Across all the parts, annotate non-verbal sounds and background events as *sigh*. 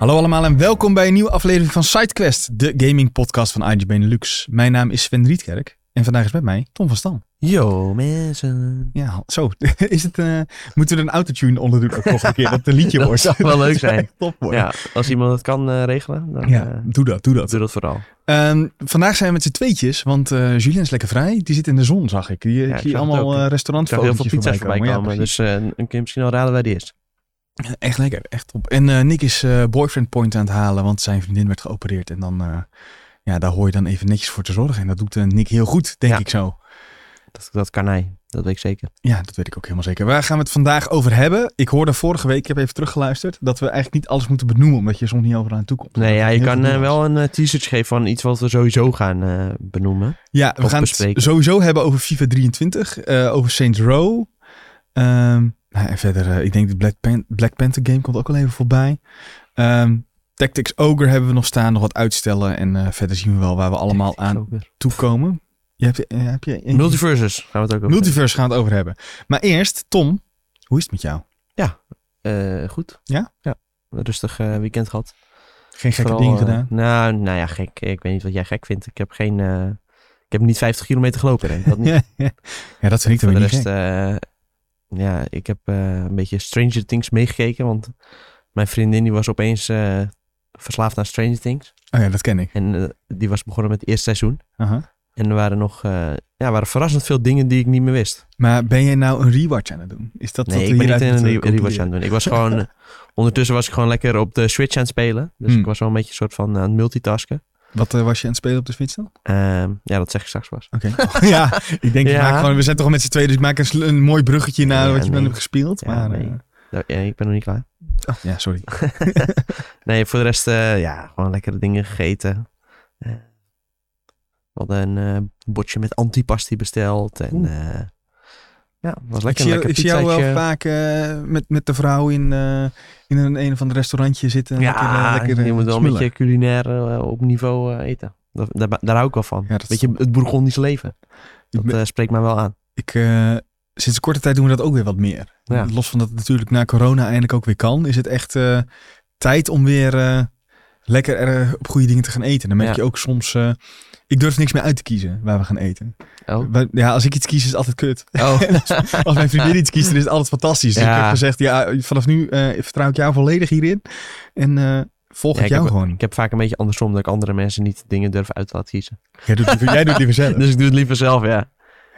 Hallo allemaal en welkom bij een nieuwe aflevering van SideQuest, de gaming podcast van IGB Benelux. Mijn naam is Sven Rietkerk en vandaag is met mij Tom van Stam. Yo mensen. Ja, zo. *laughs* Is het, eh, moeten we er een autotune onder doen ook nog een keer, dat het een liedje *laughs* Dat wordt? zou wel leuk *laughs* Dat zijn. top worden. Ja, als iemand het kan eh, regelen, dan Ja, eh, doe dat, doe dat. doe dat vooral. Ehm, vandaag zijn we met z'n tweetjes, want eh Julien is lekker vrij. Die zit in de zon, zag ik. Die, ik zie allemaal restaurantfoto's heel veel pizza's voorbij komen, Ja, dus dan kun je misschien al raden waar die is. Echt lekker, echt top. En eh, Nick is eh, boyfriend point aan het halen, want zijn vriendin werd geopereerd. En dan, eh, ja, daar hoor je dan even netjes voor te zorgen. En dat doet Nick heel goed, denk Ja. ik zo. Dat, dat kan hij, dat weet ik zeker. Ja, dat weet ik ook helemaal zeker. Waar gaan we het vandaag over hebben? Ik hoorde vorige week, ik heb even teruggeluisterd, dat we eigenlijk niet alles moeten benoemen, omdat je soms niet overal aan toe komt. Nee, ja, je kan wel een teaser geven van iets wat we sowieso gaan benoemen. Ja, we gaan bespreken. het sowieso hebben over FIFA 23, eh, over Saints Row. Ehm, nou, en verder, eh, ik denk de Black, Pan- Black Panther game komt ook al even voorbij. Ehm, Tactics Ogre hebben we nog staan, nog wat uitstellen. En eh, verder zien we wel waar we allemaal aan weer. toekomen. Je hebt, eh, heb je een- Multiverses gaan we het ook over Multiverse gaan we het over hebben. Maar eerst, Tom, hoe is het met jou? Eh, goed. Ja? Ja. Een rustig weekend gehad. Geen gekke Vooral, dingen gedaan? nou, nou ja, gek. Ik weet niet wat jij gek vindt. Ik heb geen... eh, ik heb niet 50 kilometer gelopen. Denk ik. Dat niet. Ja, *laughs* ja. ja, dat vind ik Voor dan de weer niet rest, gek. Ja, ik heb eh, een beetje Stranger Things meegekeken. Want mijn vriendin die was opeens eh, verslaafd aan Stranger Things. Oh ja, dat ken ik. En eh, die was begonnen met het eerste seizoen. En er waren nog ja, waren verrassend veel dingen die ik niet meer wist. Maar ben jij nou een rewatch aan het doen? Is dat nee, wat ik ben niet een re- rewatch aan het doen. Ik was gewoon... ondertussen was ik gewoon lekker op de Switch aan het spelen. Dus Hmm. ik was wel een beetje een soort van aan het multitasken. Wat eh, was je aan het spelen op de Switch dan? Ehm, ja, dat zeg ik straks pas. Oké. *laughs* ja, ik denk, Ja. gewoon, we zijn toch met z'n tweeën, dus ik maak een, een mooi bruggetje naar Ja, wat je nee. hebt gespeeld. Ja, maar, nee. eh, ik ben nog niet klaar. oh, ja, sorry. *laughs* *laughs* nee, voor de rest, eh, ja, gewoon lekkere dingen gegeten. We hadden een bordje met antipasti besteld. En ja, was Ik lekker zie, ik zie jou wel vaak eh, met, met de vrouw in, eh, in een, een of ander restaurantje zitten. Ja, lekker, eh, lekker, je moet wel een beetje culinair op niveau eten. Daar, daar hou ik wel van. Ja, dat Weet je, het Bourgondisch leven. Dat ben- spreekt mij wel aan. Ik, sinds een korte tijd doen we dat ook weer wat meer. Ja. Los van dat het natuurlijk na corona eindelijk ook weer kan, is het echt tijd om weer lekker er, op goede dingen te gaan eten. Dan merk Ja. je ook soms, ik durf niks meer uit te kiezen waar we gaan eten. Oh. Ja, als ik iets kies is het altijd kut. Oh. *laughs* Als mijn vriendin iets kiest, dan is het altijd fantastisch. Dus Ja. ik heb gezegd, ja, vanaf nu eh, vertrouw ik jou volledig hierin. En eh, volg Ja, ik jou heb, gewoon. ik heb vaak een beetje andersom dat ik andere mensen niet dingen durf uit te laten kiezen. Jij doet, liever- jij doet liever zelf. *laughs* Dus ik doe het liever zelf, ja.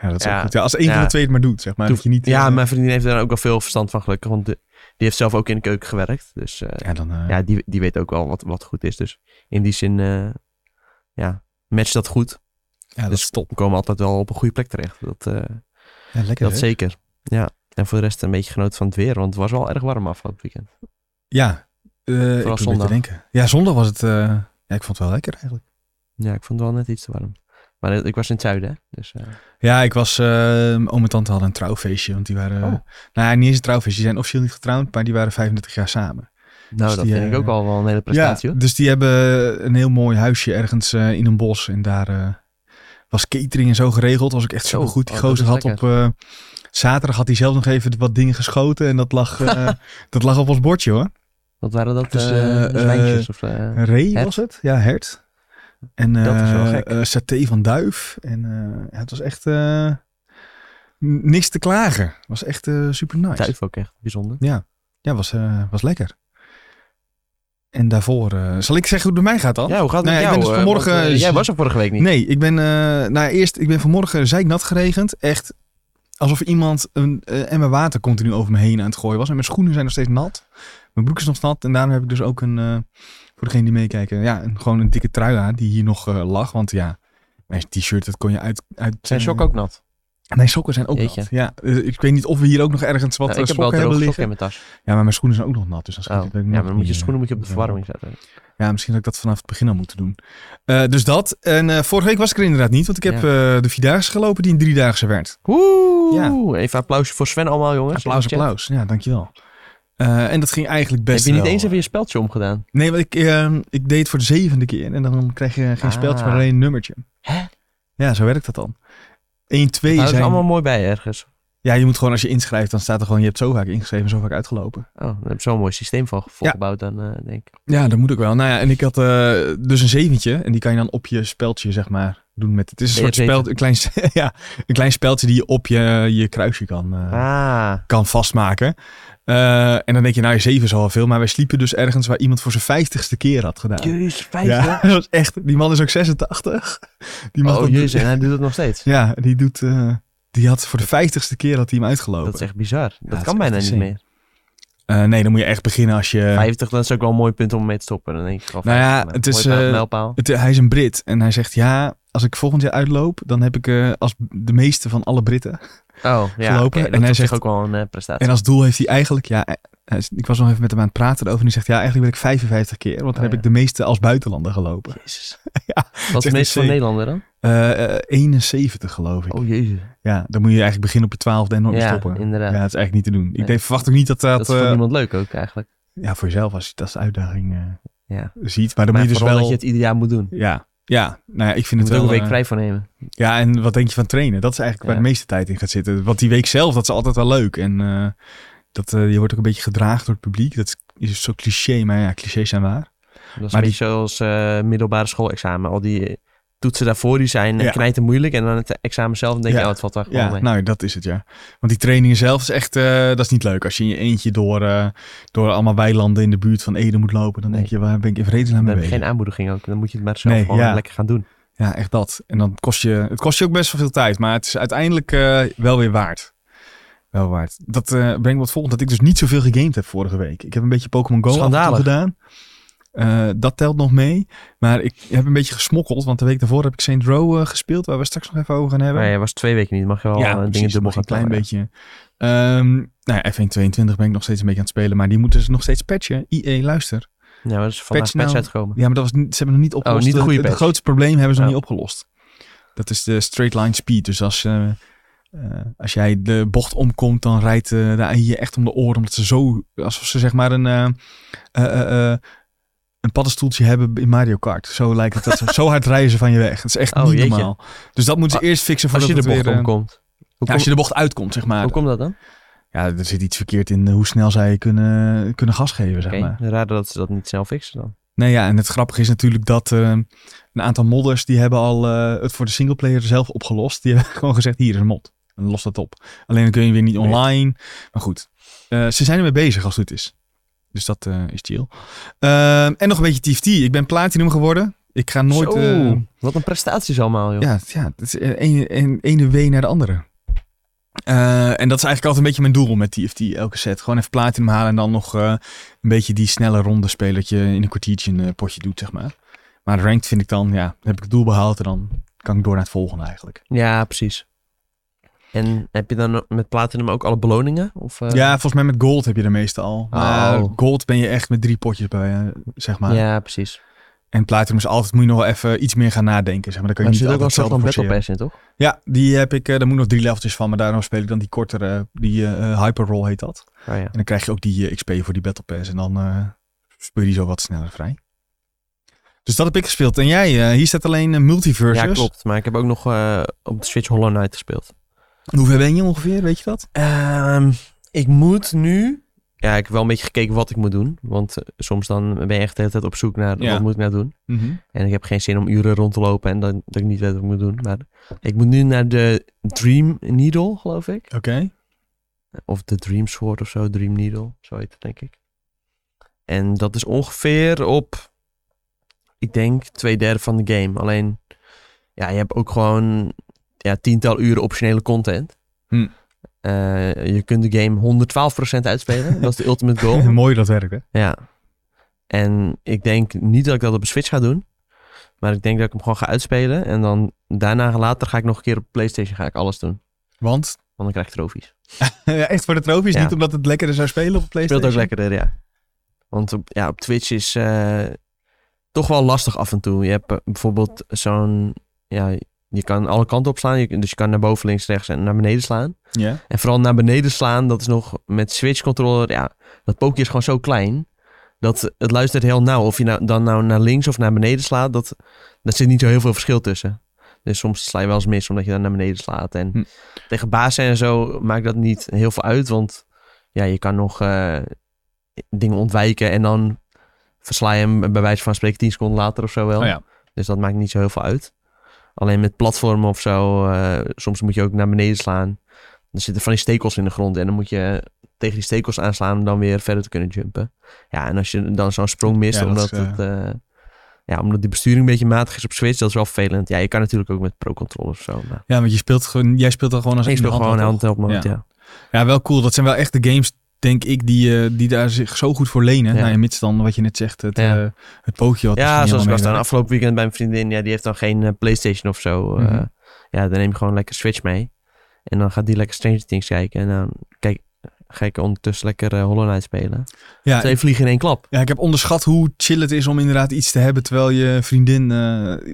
Ja, dat is ook Ja. goed. Ja, als één van de twee het maar doet, zeg maar. Dat je niet, Ja, mijn vriendin heeft daar ook wel veel verstand van gelukkig. Want de- die heeft zelf ook in de keuken gewerkt. Dus eh, ja, dan, ja, die, die weet ook wel wat, wat goed is. Dus in die zin, ja, matcht dat goed. ja, dat dus is top. we komen altijd wel op een goede plek terecht. Dat, eh, Ja, lekker dat hè? zeker. Ja. En voor de rest een beetje genoten van het weer. Want het was wel erg warm afgelopen weekend. Ja, eh ik zondag. denken. Ja, zondag was het... eh, ja, ik vond het wel lekker eigenlijk. Ja, ik vond het wel net iets te warm. Maar ik was in het zuiden, hè. Dus Ja, ik was... eh oom en tante hadden een trouwfeestje. Want die waren... Oh. nou ja, niet eens een trouwfeestje. Die zijn officieel niet getrouwd, maar die waren 35 jaar samen. Nou, Dus dat die, vind ik eh, ook al wel een hele prestatie, ja, hoor. dus die hebben een heel mooi huisje ergens eh, in een bos. En daar eh, was catering en zo geregeld. Was ook echt Zo, super goed. Die oh, gozer had op... zaterdag had hij zelf nog even wat dingen geschoten. En dat lag, *laughs* dat lag op ons bordje hoor. Wat waren dat? Dus, zwijntjes? Of, ree was het? Ja, hert. En Dat is wel gek. saté van duif. En het was echt niks te klagen. Het was echt super nice. duif ook echt bijzonder. Ja, ja was, was lekker. En daarvoor, eh, zal ik zeggen hoe het bij mij gaat dan? Ja, hoe gaat het Nou ja, met ik ben jou? dus eh, vanmorgen- want, eh, jij was er vorige week niet. Nee, ik ben, eh, nou eerst, ik ben vanmorgen zeiknat geregend. Echt alsof iemand een emmer water continu over me heen aan het gooien was. En mijn schoenen zijn nog steeds nat. Mijn broek is nog nat. En daarom heb ik dus ook een, voor degene die meekijken, ja, een, gewoon een dikke trui aan die hier nog lag. Want ja, mijn t-shirt, dat kon je uit... uit Zijn sok ook nat? Mijn sokken zijn ook Jeetje. nat. Ja, eh, ik weet niet of we hier ook nog ergens wat Nou, eh, ik heb wel sokken hebben droge sokken liggen. in mijn tas. Ja, maar mijn schoenen zijn ook nog nat. Dus dan Oh. ik ik Ja, nog maar dan moet je schoenen moet je op eh, de verwarming zetten. Ja, misschien dat ik dat vanaf het begin al moeten doen. Eh, dus dat. En eh, vorige week was ik er inderdaad niet, want ik heb Ja. eh, de Vierdaagse gelopen die een Driedaagse werd. Oeh, even applausje voor Sven allemaal jongens. Applaus, applaus. Ja, dankjewel. Eh, en dat ging eigenlijk best Heb je niet wel. eens even je speldje omgedaan? Nee, want ik, eh, ik deed het voor de zevende keer. En dan krijg je geen Ah. speeltje, maar alleen een nummertje. Hè? Ja, zo werkt dat dan. 1, 2 Nou, dat is zijn... allemaal mooi bij ergens. Ja, je moet gewoon als je inschrijft, dan staat er gewoon, je hebt zo vaak ingeschreven, zo vaak uitgelopen. Oh, daar heb je zo'n mooi systeem van volgebouwd dan, eh, denk ik. Ja, dat moet ook wel. Nou ja, en ik had eh, dus een zeventje en die kan je dan op je speldje, zeg maar, doen met... Het is een soort BF7. speld, een klein, *laughs* ja, een klein speldje die je op je, je kruisje kan, eh, Ah, kan vastmaken. Eh, en dan denk je, nou, zeven is al wel veel, maar wij sliepen dus ergens waar iemand voor zijn vijftigste keer had gedaan. jezus, vijf Ja, *laughs* dat was echt, die man is ook 86. Die man Oh jezus, en hij doet het nog steeds. Ja, die doet, eh, die had voor de vijftigste keer had hij hem uitgelopen. Dat is echt bizar. Dat dat kan bijna niet meer. Eh, nee, dan moet je echt beginnen als je... 50, dat is ook wel een mooi punt om mee te stoppen. Dan denk ik al Nou ja, 50, het is. Het, hij is een Brit en hij zegt ja, als ik volgend jaar uitloop, dan heb ik als de meeste van alle Britten. Oh, ja. gelopen. En hij zegt- ook wel een eh, prestatie. En als doel heeft hij eigenlijk, ja, is- ik was nog even met hem aan het praten erover en die zegt ja, eigenlijk wil ik 55 keer, want dan Oh, heb ja. ik de meeste als buitenlander gelopen. Jezus. *laughs* Ja, Wat is echt het meest voor insane. Nederlander dan? Eh, eh, 71 geloof ik. Oh jezus. Ja, dan moet je eigenlijk beginnen op je twaalfde en nooit Ja, stoppen. inderdaad. Ja, dat is eigenlijk niet te doen. Ik Nee. verwacht ook niet dat dat, Dat is voor eh, niemand leuk ook eigenlijk. ja, voor jezelf als je dat als uitdaging eh, Ja. ziet. Maar dan Maar moet je dus wel... dat je het ieder jaar moet doen. Ja, ja, nou ja, ik vind het wel... een week eh, vrij voor nemen. Ja, en wat denk je van trainen? Dat is eigenlijk waar de meeste tijd in gaat zitten. Want die week zelf, dat is altijd wel leuk. En eh, dat, eh, je wordt ook een beetje gedragen door het publiek. Dat is, zo cliché, maar ja, clichés zijn waar. Dat is Maar een die- zoals middelbare schoolexamen. Al die toetsen daarvoor, die zijn Ja. ja. knijten moeilijk. En dan het examen zelf, dan denk je, Ja. oh, het valt daar gewoon Ja, mee. nou, dat is het, ja. Want die trainingen zelf is echt, eh, dat is niet leuk. Als je in je eentje door, eh, door allemaal weilanden in de buurt van Ede moet lopen, dan Nee. denk je, waar ben ik in vredesnaam mee bezig? geen aanmoediging ook. Dan moet je het maar zelf Nee, gewoon ja. lekker gaan doen. Ja, echt dat. En dan kost je, het kost je ook best wel veel tijd, maar het is uiteindelijk eh, wel weer waard. Wel waard. Dat eh, brengt wat volgend, dat ik dus niet zoveel gegamed heb vorige week. Ik heb een beetje Pokémon Go gedaan. Eh, dat telt nog mee. Maar ik heb een beetje gesmokkeld, want de week daarvoor heb ik Saint Row eh, gespeeld, waar we straks nog even over gaan hebben. Maar je was twee weken niet. Mag je wel eh, precies, dingen dubbel gaan een klein beetje. Ehm nou ja, F1 22 ben ik nog steeds een beetje aan het spelen, maar die moeten ze nog steeds patchen. IE, luister. Ja, maar dat is vandaag Patch patch nou- uitgekomen. Ja, maar dat was niet, ze hebben nog niet opgelost. niet de goede het, grootste probleem hebben ze nog Oh. niet opgelost. Dat is de straight line speed. Dus als, eh, eh, als jij de bocht omkomt, dan rijdt eh, de AI je echt om de oren. Omdat ze zo, alsof ze zeg maar een, eh, eh, eh, eh, een paddenstoeltje hebben in Mario Kart. Zo lijkt het. Dat ze, *laughs* zo hard rijden ze van je weg. Het is echt Oh, niet jeetje. normaal. Dus dat moeten ze Ah, eerst fixen Als voordat je de bocht weer, eh, omkomt. Ja, als je de bocht uitkomt, zeg maar. hoe komt dat dan? Ja, er zit iets verkeerd in eh, hoe snel zij kunnen, kunnen gas geven, zeg Oké, maar. raar dat ze dat niet snel fixen dan. Nee, ja, en het grappige is natuurlijk dat eh, een aantal modders die hebben al het voor de singleplayer zelf opgelost. Die *laughs* hebben gewoon gezegd, hier is een mod. En los dat op. Alleen dan kun je weer niet Weet. online. Maar goed, ze zijn ermee bezig als het goed is. Dus dat eh, is chill. Ehm, en nog een beetje TFT. Ik ben platinum geworden. Ik ga nooit... Zo, eh, wat een prestaties allemaal, joh. ja, ja, het is eh, ene, een, ene W naar de andere. En dat is eigenlijk altijd een beetje mijn doel met TFT, elke set. Gewoon even platinum halen en dan nog een beetje die snelle ronde spelen dat je in een kwartiertje een potje doet, zeg maar. Maar ranked vind ik dan, ja, heb ik het doel behaald en dan kan ik door naar het volgende eigenlijk. Ja, precies. En heb je dan met Platinum ook alle beloningen? Of, eh, ja, volgens mij met gold heb je de meeste al. Maar Oh. gold ben je echt met drie potjes bij, zeg maar. ja, precies. En platinum is altijd, moet je nog wel even iets meer gaan nadenken, zeg maar. Dan kan Maar je er niet zit ook wel een Battle. Pass in, toch? Ja, die heb ik, eh, daar moet nog drie leveltjes van, maar daarom speel ik dan die kortere, die eh hyper roll heet dat. Oh, ja. En dan krijg je ook die XP voor die Battle Pass. En dan speel je die zo wat sneller vrij. Dus dat heb ik gespeeld. En jij, hier staat alleen multiversus. ja, klopt. Maar ik heb ook nog op de Switch Hollow Knight gespeeld. Hoeveel ben je ongeveer, weet je dat? Ehm, ik moet nu... Ja, ik heb wel een beetje gekeken wat ik moet doen. Want eh, soms dan ben je echt de hele tijd op zoek naar Ja. wat moet ik nou doen. En ik heb geen zin om uren rond te lopen en dan, dat ik niet weet wat ik moet doen. Maar ik moet nu naar de Dream Needle, geloof ik. Oké. Of de Dream Sword of zo, Dream Needle, zo heet het denk ik. En dat is ongeveer op, ik denk, twee derde van de game. Alleen, ja, je hebt ook gewoon ja, tiental uren optionele content. Hm. Eh, je kunt de game 112% uitspelen. dat is de ultimate goal. *laughs* Mooi dat werkt, hè? Ja. En ik denk niet dat ik dat op een Switch ga doen. Maar ik denk dat ik hem gewoon ga uitspelen. En dan daarna later ga ik nog een keer op PlayStation ga ik alles doen. Want, Want dan krijg ik trofies. *laughs* ja, echt voor de trofies, Ja. niet omdat het lekkerder zou spelen op Speelt PlayStation. ook lekkerder, ja. Want op, ja, op Twitch is eh, toch wel lastig af en toe. Je hebt eh, bijvoorbeeld zo'n... Ja, je kan alle kanten op slaan. Je, dus je kan naar boven, links, rechts en naar beneden slaan. Ja. En vooral naar beneden slaan, dat is nog met Switch controller, ja, dat pookje is gewoon zo klein. Dat het luistert heel nauw. Of je nou, dan nou naar links of naar beneden slaat, dat, dat zit niet zo heel veel verschil tussen. Dus soms sla je wel eens mis omdat je dan naar beneden slaat. En Hm. tegen bazen en zo maakt dat niet heel veel uit. Want ja, je kan nog eh, dingen ontwijken en dan versla je hem bij wijze van spreken 10 seconden later of zo wel. Oh ja. Dus dat maakt niet zo heel veel uit. Alleen met platformen of zo, eh, soms moet je ook naar beneden slaan. Er zitten van die stekels in de grond en dan moet je tegen die stekels aanslaan om dan weer verder te kunnen jumpen. Ja, en als je dan zo'n sprong mist, Ja, omdat, is, eh, het, eh, ja, omdat die besturing een beetje matig is op Switch, dat is wel vervelend. Ja, je kan natuurlijk ook met pro-controllers of zo. Maar Ja, want je speelt gewoon, jij speelt dan gewoon als ik speel gewoon handheld, handheld mode, Ja. ja. Ja, wel cool. Dat zijn wel echt de games, denk ik, die, eh, die daar zich zo goed voor lenen. Ja. Nou, mits dan wat je net zegt, het, Ja. eh, het pootje wat Ja, zoals ik was dan afgelopen weekend bij mijn vriendin. Ja, die heeft dan geen eh, Playstation of zo. Mhm. ja, dan neem je gewoon lekker Switch mee. En dan gaat die lekker Stranger Things kijken. En dan kijk, ga ik ondertussen lekker eh, Hollow Knight spelen. Ja, Twee vliegen in één klap. ja, ik heb onderschat hoe chill het is om inderdaad iets te hebben terwijl je vriendin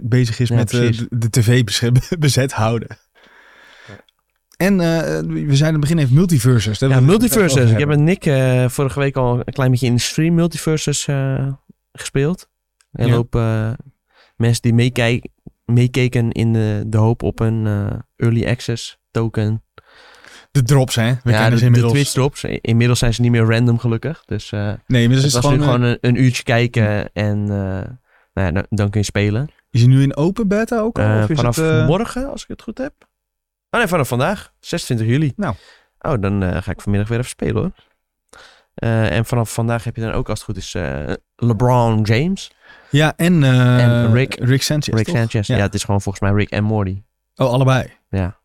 bezig is met de, de tv *laughs* bezet houden. En eh, we zijn aan het begin even multiverses. Ja, wil ik het heb met Nick eh, vorige week al een klein beetje in de stream Multiversus eh, gespeeld. Een Ja. hoop mensen die meekijk- meekeken in de, de hoop op een early access token. De drops, hè? We ja, kennen de, ze de inmiddels. Twitch drops. Inmiddels zijn ze niet meer random gelukkig. Dus nee, maar het is was gewoon, nu gewoon een, een uurtje kijken en nou ja, dan, dan kun je spelen. Is hij nu in open beta ook al? Of is vanaf het, morgen, als ik het goed heb. Oh nee, vanaf vandaag, 26 juli. Nou. Oh, dan eh, ga ik vanmiddag weer even spelen hoor. Eh, en vanaf vandaag heb je dan ook, als het goed is, eh, LeBron James. Ja, en, En Rick- Rick Sanchez, Rick toch? Sanchez. Ja. Ja. het is gewoon volgens mij Rick en Morty. Oh, allebei. Ja.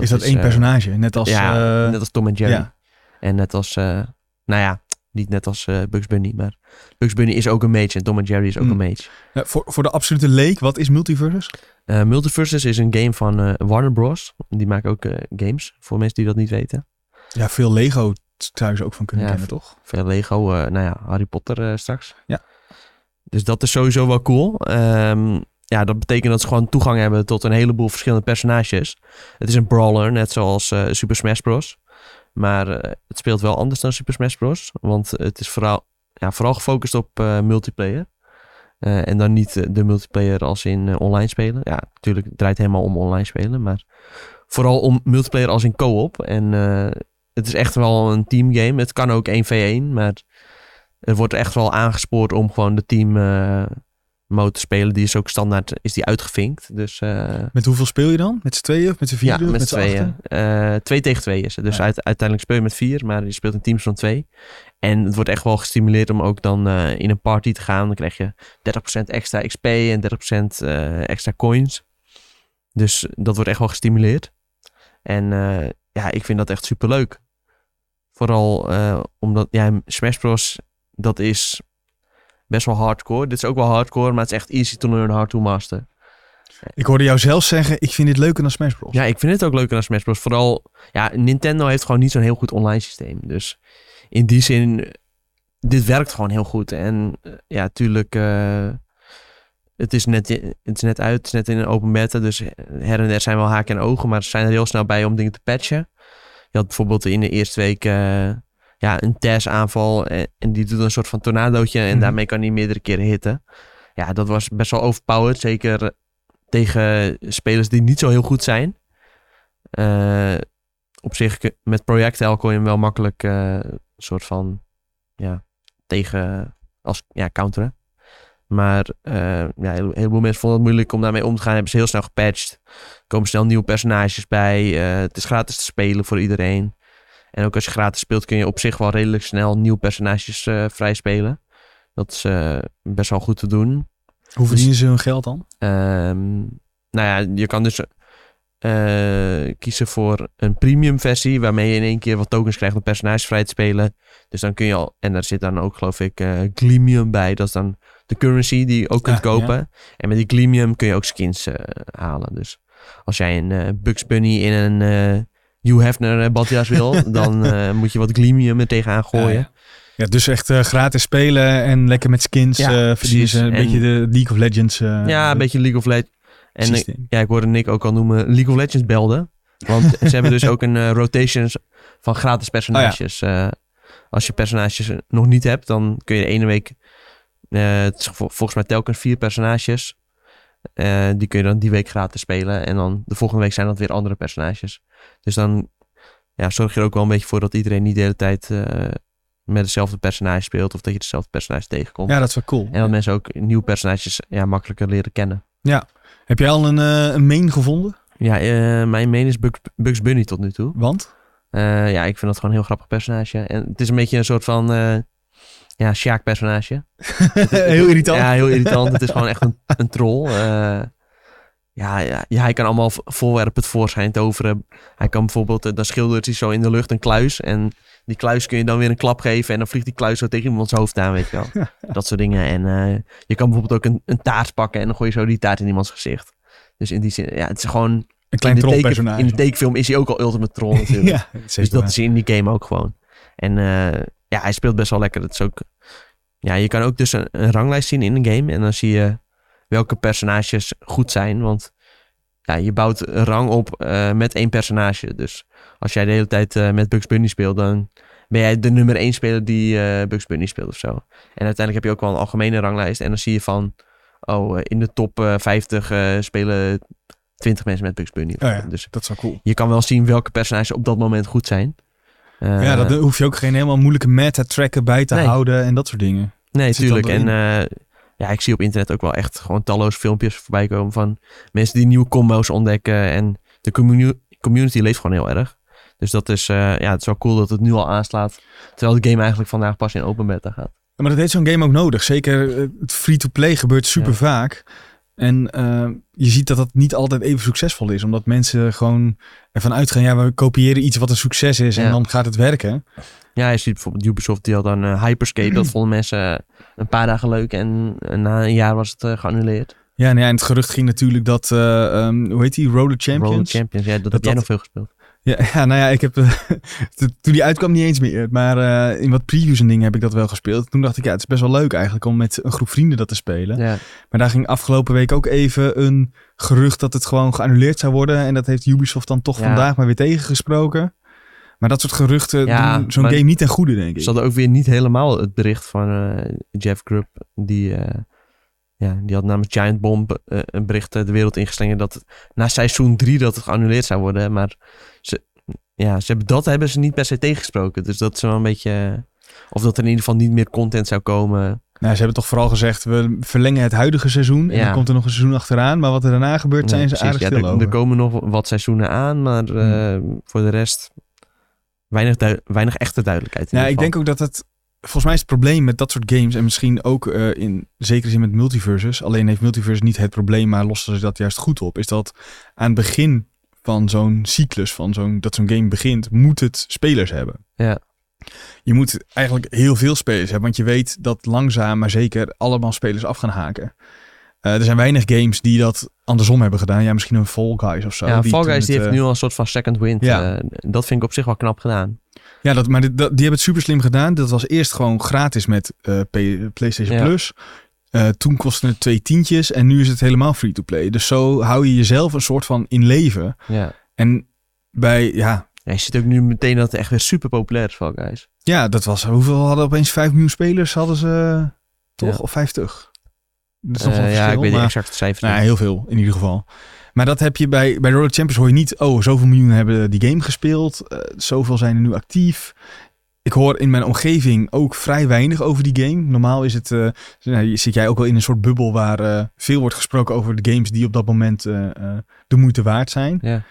is dat één personage? Net als... ja, net als Tom en Jerry. ja. En net als, nou ja, niet net als eh, Bugs Bunny, maar Bugs Bunny is ook een mage en Tom en Jerry is ook Mm. een mage. Ja, voor, voor de absolute leek, wat is multiversus? Eh, Multiversus is een game van eh, Warner Bros. Die maken ook games, voor mensen die dat niet weten. Ja, veel Lego ze ook van kunnen Ja, kennen, toch? Veel Lego, nou ja, Harry Potter straks. Ja. Dus dat is sowieso wel cool. Ehm, ja, dat betekent dat ze gewoon toegang hebben tot een heleboel verschillende personages. Het is een brawler, net zoals Super Smash Bros. Maar eh, het speelt wel anders dan Super Smash Bros. Want het is vooral, ja, vooral gefocust op eh, multiplayer. Eh, en dan niet de multiplayer als in online spelen. Ja, natuurlijk het draait helemaal om online spelen. Maar vooral om multiplayer als in co-op. En het is echt wel een teamgame. Het kan ook 1v1, maar er wordt echt wel aangespoord om gewoon de team mode spelen. Die is ook standaard, is die uitgevinkt. Dus eh, Met hoeveel speel je dan? Met z'n tweeën of met z'n ja, vieren? of met z'n tweeën. Eh, twee tegen twee is het. Dus Ja. uit- uiteindelijk speel je met vier, maar je speelt in teams van twee. En het wordt echt wel gestimuleerd om ook dan eh, in een party te gaan. Dan krijg je 30% extra XP en 30% eh, extra coins. Dus dat wordt echt wel gestimuleerd. En ja, ik vind dat echt super leuk. Vooral omdat ja, Smash Bros. dat is best wel hardcore. Dit is ook wel hardcore, maar het is echt easy to learn, hard to master. Ik hoorde jou zelf zeggen, ik vind dit leuker dan Smash Bros. Ja, ik vind het ook leuker dan Smash Bros. Vooral, ja, Nintendo heeft gewoon niet zo'n heel goed online systeem. Dus in die zin, dit werkt gewoon heel goed. En eh, ja, tuurlijk, eh, het, is net, het is net uit, het is net in een open beta. Dus her en der zijn wel haken en ogen, maar ze zijn er heel snel bij om dingen te patchen. Je had bijvoorbeeld in de eerste week eh, ja, een TES aanval en, en die doet een soort van tornadootje en Mhm. daarmee kan hij meerdere keren hitten. Ja, dat was best wel overpowered, zeker tegen spelers die niet zo heel goed zijn. Eh, op zich, met projectile kon je hem wel makkelijk eh, een soort van ja, tegen als ja, counteren. Maar eh, ja, een hele- heleboel mensen vonden het moeilijk om daarmee om te gaan. Hebben ze heel snel gepatcht. Er komen snel nieuwe personages bij. eh, het is gratis te spelen voor iedereen. En ook als je gratis speelt kun je op zich wel redelijk snel nieuwe personages eh vrij spelen. Dat is eh, best wel goed te doen. Hoe verdienen ze hun geld dan? Ehm, nou ja, je kan dus eh, kiezen voor een premium versie, waarmee je in één keer wat tokens krijgt om personages vrij te spelen. Dus dan kun je al, en daar zit dan ook geloof ik eh Gleamium bij, dat is dan de currency die je ook kunt Ah, kopen. En met die Gleamium kun je ook skins halen. Dus als jij een Bugs Bunny in een Hugh Hefner badjas wil, *laughs* dan eh, moet je wat Gleamium er tegenaan gooien. Ja, dus echt eh, gratis spelen en lekker met skins Ja, eh verdienen een En- beetje de League of Legends Ja, een beetje League of Legends. En ik-. Ja, ik hoorde Nick ook al noemen League of Legends belden. Want ze *laughs* hebben dus ook een rotations van gratis personages. Eh, als je personages nog niet hebt, dan kun je de ene week... het is vol- volgens mij telkens vier personages. Die kun je dan die week gratis spelen. En dan de volgende week zijn dat weer andere personages. Dus dan ja, zorg je er ook wel een beetje voor dat iedereen niet de hele tijd eh, met hetzelfde personage speelt. Of dat je hetzelfde personage tegenkomt. Ja, dat is wel cool. En dat mensen ook nieuwe personages ja, makkelijker leren kennen. Heb jij al een, eh, een main gevonden? Ja, eh, mijn main is Bugs, Bugs Bunny tot nu toe. Want? Ja, ik vind dat gewoon een heel grappig personage. En het is een beetje een soort van... ja, Sjaak personage. *laughs* Heel irritant. Ja, heel irritant. het is gewoon echt een, een troll. Ja, ja, ja, hij kan allemaal voorwerpen tevoorschijn toveren. Hij kan bijvoorbeeld, eh, dan schildert hij zo in de lucht een kluis. En die kluis kun je dan weer een klap geven. En dan vliegt die kluis zo tegen iemands hoofd aan, weet je wel. *laughs* Dat soort dingen. En eh, je kan bijvoorbeeld ook een, een taart pakken. En dan gooi je zo die taart in iemands gezicht. Dus in die zin, ja, het is gewoon... Een klein de trollpersonage. in de tekenfilm is hij ook al ultimate troll *laughs* natuurlijk. ja, Dus dat is in die game ook gewoon. En eh, ja, hij speelt best wel lekker. Dat is ook, ja, je kan ook dus een, een ranglijst zien in een game. En dan zie je welke personages goed zijn. Want ja, je bouwt rang op eh, met één personage. Dus als jij de hele tijd eh, met Bugs Bunny speelt, dan ben jij de nummer één speler die eh, Bugs Bunny speelt of zo. En uiteindelijk heb je ook wel een algemene ranglijst. En dan zie je van, oh, in de top eh, 50 eh, spelen 20 mensen met Bugs Bunny. Oh ja. Dus Dat is wel cool. je kan wel zien welke personages op dat moment goed zijn. Ja, dan hoef je ook geen helemaal moeilijke meta tracken bij te Nee. houden en dat soort dingen. Nee, dan tuurlijk. En ja, ik zie op internet ook wel echt gewoon talloze filmpjes voorbij komen van mensen die nieuwe combo's ontdekken. En de communi- community leeft gewoon heel erg. Dus dat is, eh, ja, het is wel cool dat het nu al aanslaat. Terwijl de game eigenlijk vandaag pas in open beta gaat. Maar dat heeft zo'n game ook nodig. Zeker eh, het free-to-play gebeurt super Ja. vaak. En eh, je ziet dat dat niet altijd even succesvol is. Omdat mensen gewoon ervan uitgaan, ja, we kopiëren iets wat een succes is en Ja. dan gaat het werken. Ja, je ziet bijvoorbeeld Ubisoft, die had dan eh, Hyperscape. dat *clears throat* vonden mensen een paar dagen leuk en eh, na een jaar was het eh, geannuleerd. Ja, nou ja, en het gerucht ging natuurlijk dat, eh, ehm, hoe heet die, Roller Champions? Roller Champions, ja, dat, heb jij dat- nog veel gespeeld. Ja, *laughs* ja, nou ja, ik heb, eh, *laughs* toen die uitkwam niet eens meer. Maar eh, in wat previews en dingen heb ik dat wel gespeeld. Toen dacht ik, ja, het is best wel leuk eigenlijk om met een groep vrienden dat te spelen. Ja, Maar daar ging afgelopen week ook even een gerucht dat het gewoon geannuleerd zou worden. En dat heeft Ubisoft dan toch Ja. vandaag maar weer tegengesproken. Maar dat soort geruchten Ja, doen zo'n game niet ten goede, denk ik. Ze hadden ook weer niet helemaal het bericht van eh, Jeff Grubb. Die, ja, die had namens Giant Bomb eh, een bericht eh, de wereld ingeslingerd dat na seizoen 3 dat het geannuleerd zou worden. Maar ze, ja, ze hebben, dat hebben ze niet per se tegengesproken. Dus dat is wel een beetje... eh, of dat er in ieder geval niet meer content zou komen. Nou, ze hebben toch vooral gezegd, we verlengen het huidige seizoen. En Ja. dan komt er nog een seizoen achteraan. Maar wat er daarna gebeurt, zijn ze precies. aardig Ja, stil er, over. er komen nog wat seizoenen aan, maar eh, voor de rest weinig, weinig echte duidelijkheid. in Ja, ik denk ook dat het. Volgens mij is het probleem met dat soort games. En misschien ook eh, in zekere zin met multiverses. Alleen heeft multiverse niet het probleem, maar lossen ze dat juist goed op. Is dat aan het begin van zo'n cyclus, van zo'n, dat zo'n game begint, moet het spelers hebben. Ja. Je moet eigenlijk heel veel spelers hebben. Want je weet dat langzaam, maar zeker allemaal spelers af gaan haken. Eh, er zijn weinig games die dat andersom hebben gedaan. Ja, misschien een Fall Guys of zo. Ja, die Fall Guys die heeft eh, nu al een soort van second wind. Ja. Eh, dat vind ik op zich wel knap gedaan. Ja, dat, maar die hebben het super slim gedaan. Dat was eerst gewoon gratis met eh, PlayStation Ja. Plus. Eh, toen kostte het twee tientjes en nu is het helemaal free-to-play. Dus zo hou je jezelf een soort van in leven. Ja. En bij, ja, Ja, je ziet ook nu meteen dat het echt weer super populair is, Fall Guys. ja dat was, hoeveel hadden opeens 5 miljoen spelers? Hadden ze toch? Ja. Of 50? Dat is nog Eh, ja, ik weet de maar- exacte cijfers Nou, niet. heel veel in ieder geval. Maar dat heb je bij, bij Roller Champions hoor je niet, oh, zoveel miljoen hebben die game gespeeld. eh, zoveel zijn er nu actief. Ik hoor in mijn omgeving ook vrij weinig over die game. Normaal is het, eh, nou, zit jij ook wel in een soort bubbel waar eh, veel wordt gesproken over de games die op dat moment de moeite waard zijn. Ja,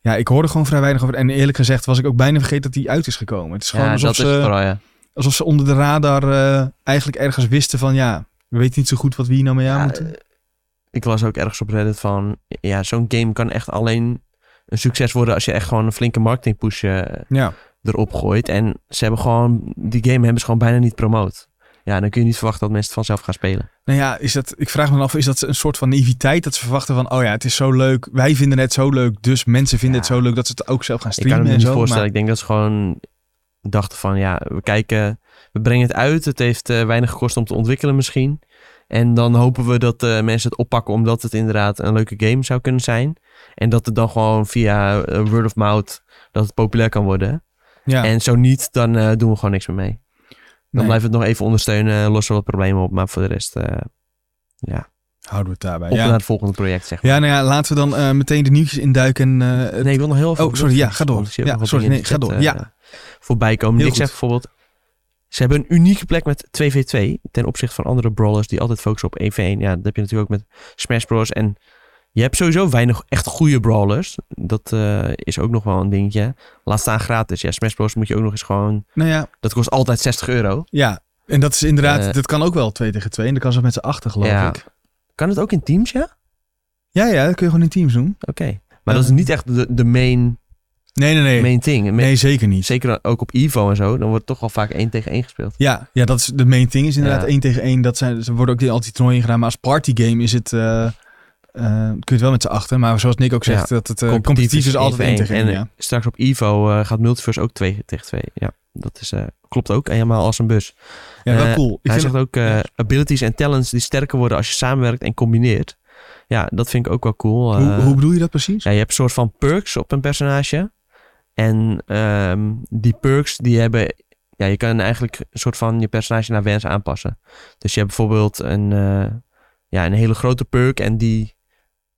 Ja, ik hoorde gewoon vrij weinig over. En eerlijk gezegd was ik ook bijna vergeten dat die uit is gekomen. Het is gewoon ja alsof, ze, vooral, ja. alsof ze onder de radar eigenlijk ergens wisten van ja, we weten niet zo goed wat we hier nou mee aan Ja, moeten. Ik las ook ergens op Reddit van... Ja, zo'n game kan echt alleen een succes worden... als je echt gewoon een flinke marketing push eh, Ja. erop gooit. En ze hebben gewoon... Die game hebben ze gewoon bijna niet promoot. Ja, dan kun je niet verwachten dat mensen het vanzelf gaan spelen. Nou ja, is dat, ik vraag me af, is dat een soort van naïviteit dat ze verwachten van, oh ja, het is zo leuk, wij vinden het zo leuk, dus mensen vinden Ja. het zo leuk dat ze het ook zelf gaan Ik kan streamen me niet zo. voorstellen. Maar, Ik denk dat ze gewoon dachten van... Ja, we kijken... We brengen het uit. Het heeft eh, weinig gekost om te ontwikkelen misschien. En dan hopen we dat eh, mensen het oppakken... omdat het inderdaad een leuke game zou kunnen zijn. En dat het dan gewoon via eh, word of mouth... dat het populair kan worden. ja, En zo niet, dan eh, doen we gewoon niks meer mee. Dan nee. blijven we het nog even ondersteunen, lossen we wat problemen op. Maar voor de rest, ja. Houden we het daarbij. Op Ja. naar het volgende project, zeg maar. ja, nou ja, laten we dan meteen de nieuwtjes induiken. Nee, ik wil nog heel even... Oh, sorry, ja, ga door. Ik Ja, sorry, nee, ga door. Ja. voorbij komen. Heel zegt goed. bijvoorbeeld... Ze hebben een unieke plek met 2v2 ten opzichte van andere brawlers die altijd focussen op 1v1. Ja, dat heb je natuurlijk ook met Smash Bros. En je hebt sowieso weinig echt goede brawlers. Dat eh, is ook nog wel een dingetje. Laat staan gratis. Ja, Smash Bros. moet je ook nog eens gewoon... nou ja, Dat kost altijd 60 euro. ja, en dat is inderdaad, Eh, dat kan ook wel 2 tegen 2. En dat kan ze met z'n achter, geloof Ja. ik. Kan het ook in teams, ja? Ja, ja, dat kun je gewoon in teams doen. Oké. Maar Ja. dat is niet echt de, de main, Nee, nee, nee. main thing. Nee, zeker niet. Zeker ook op Evo en zo. Dan wordt toch wel vaak 1 tegen 1 gespeeld. Ja, ja, dat is de main thing is inderdaad Ja. 1 tegen 1. Dat zijn, ze worden ook die- altijd toernooien gedaan. Maar als partygame is het, eh, kun je het wel met z'n achter. Maar zoals Nick ook zegt, dat het eh, competitief is altijd 1 tegen 1. En Ja. straks op Evo eh, gaat Multiverse ook 2 tegen 2. Ja, dat is, klopt ook helemaal als een bus. ja, wel cool. Ik Hij vind zegt ook abilities en talents die sterker worden als je samenwerkt en combineert. Ja, dat vind ik ook wel cool. hoe, hoe bedoel je dat precies? ja, je hebt een soort van perks op een personage. En ehm, die perks die hebben... Ja, je kan eigenlijk een soort van je personage naar wens aanpassen. Dus je hebt bijvoorbeeld een, eh, ja, een hele grote perk en die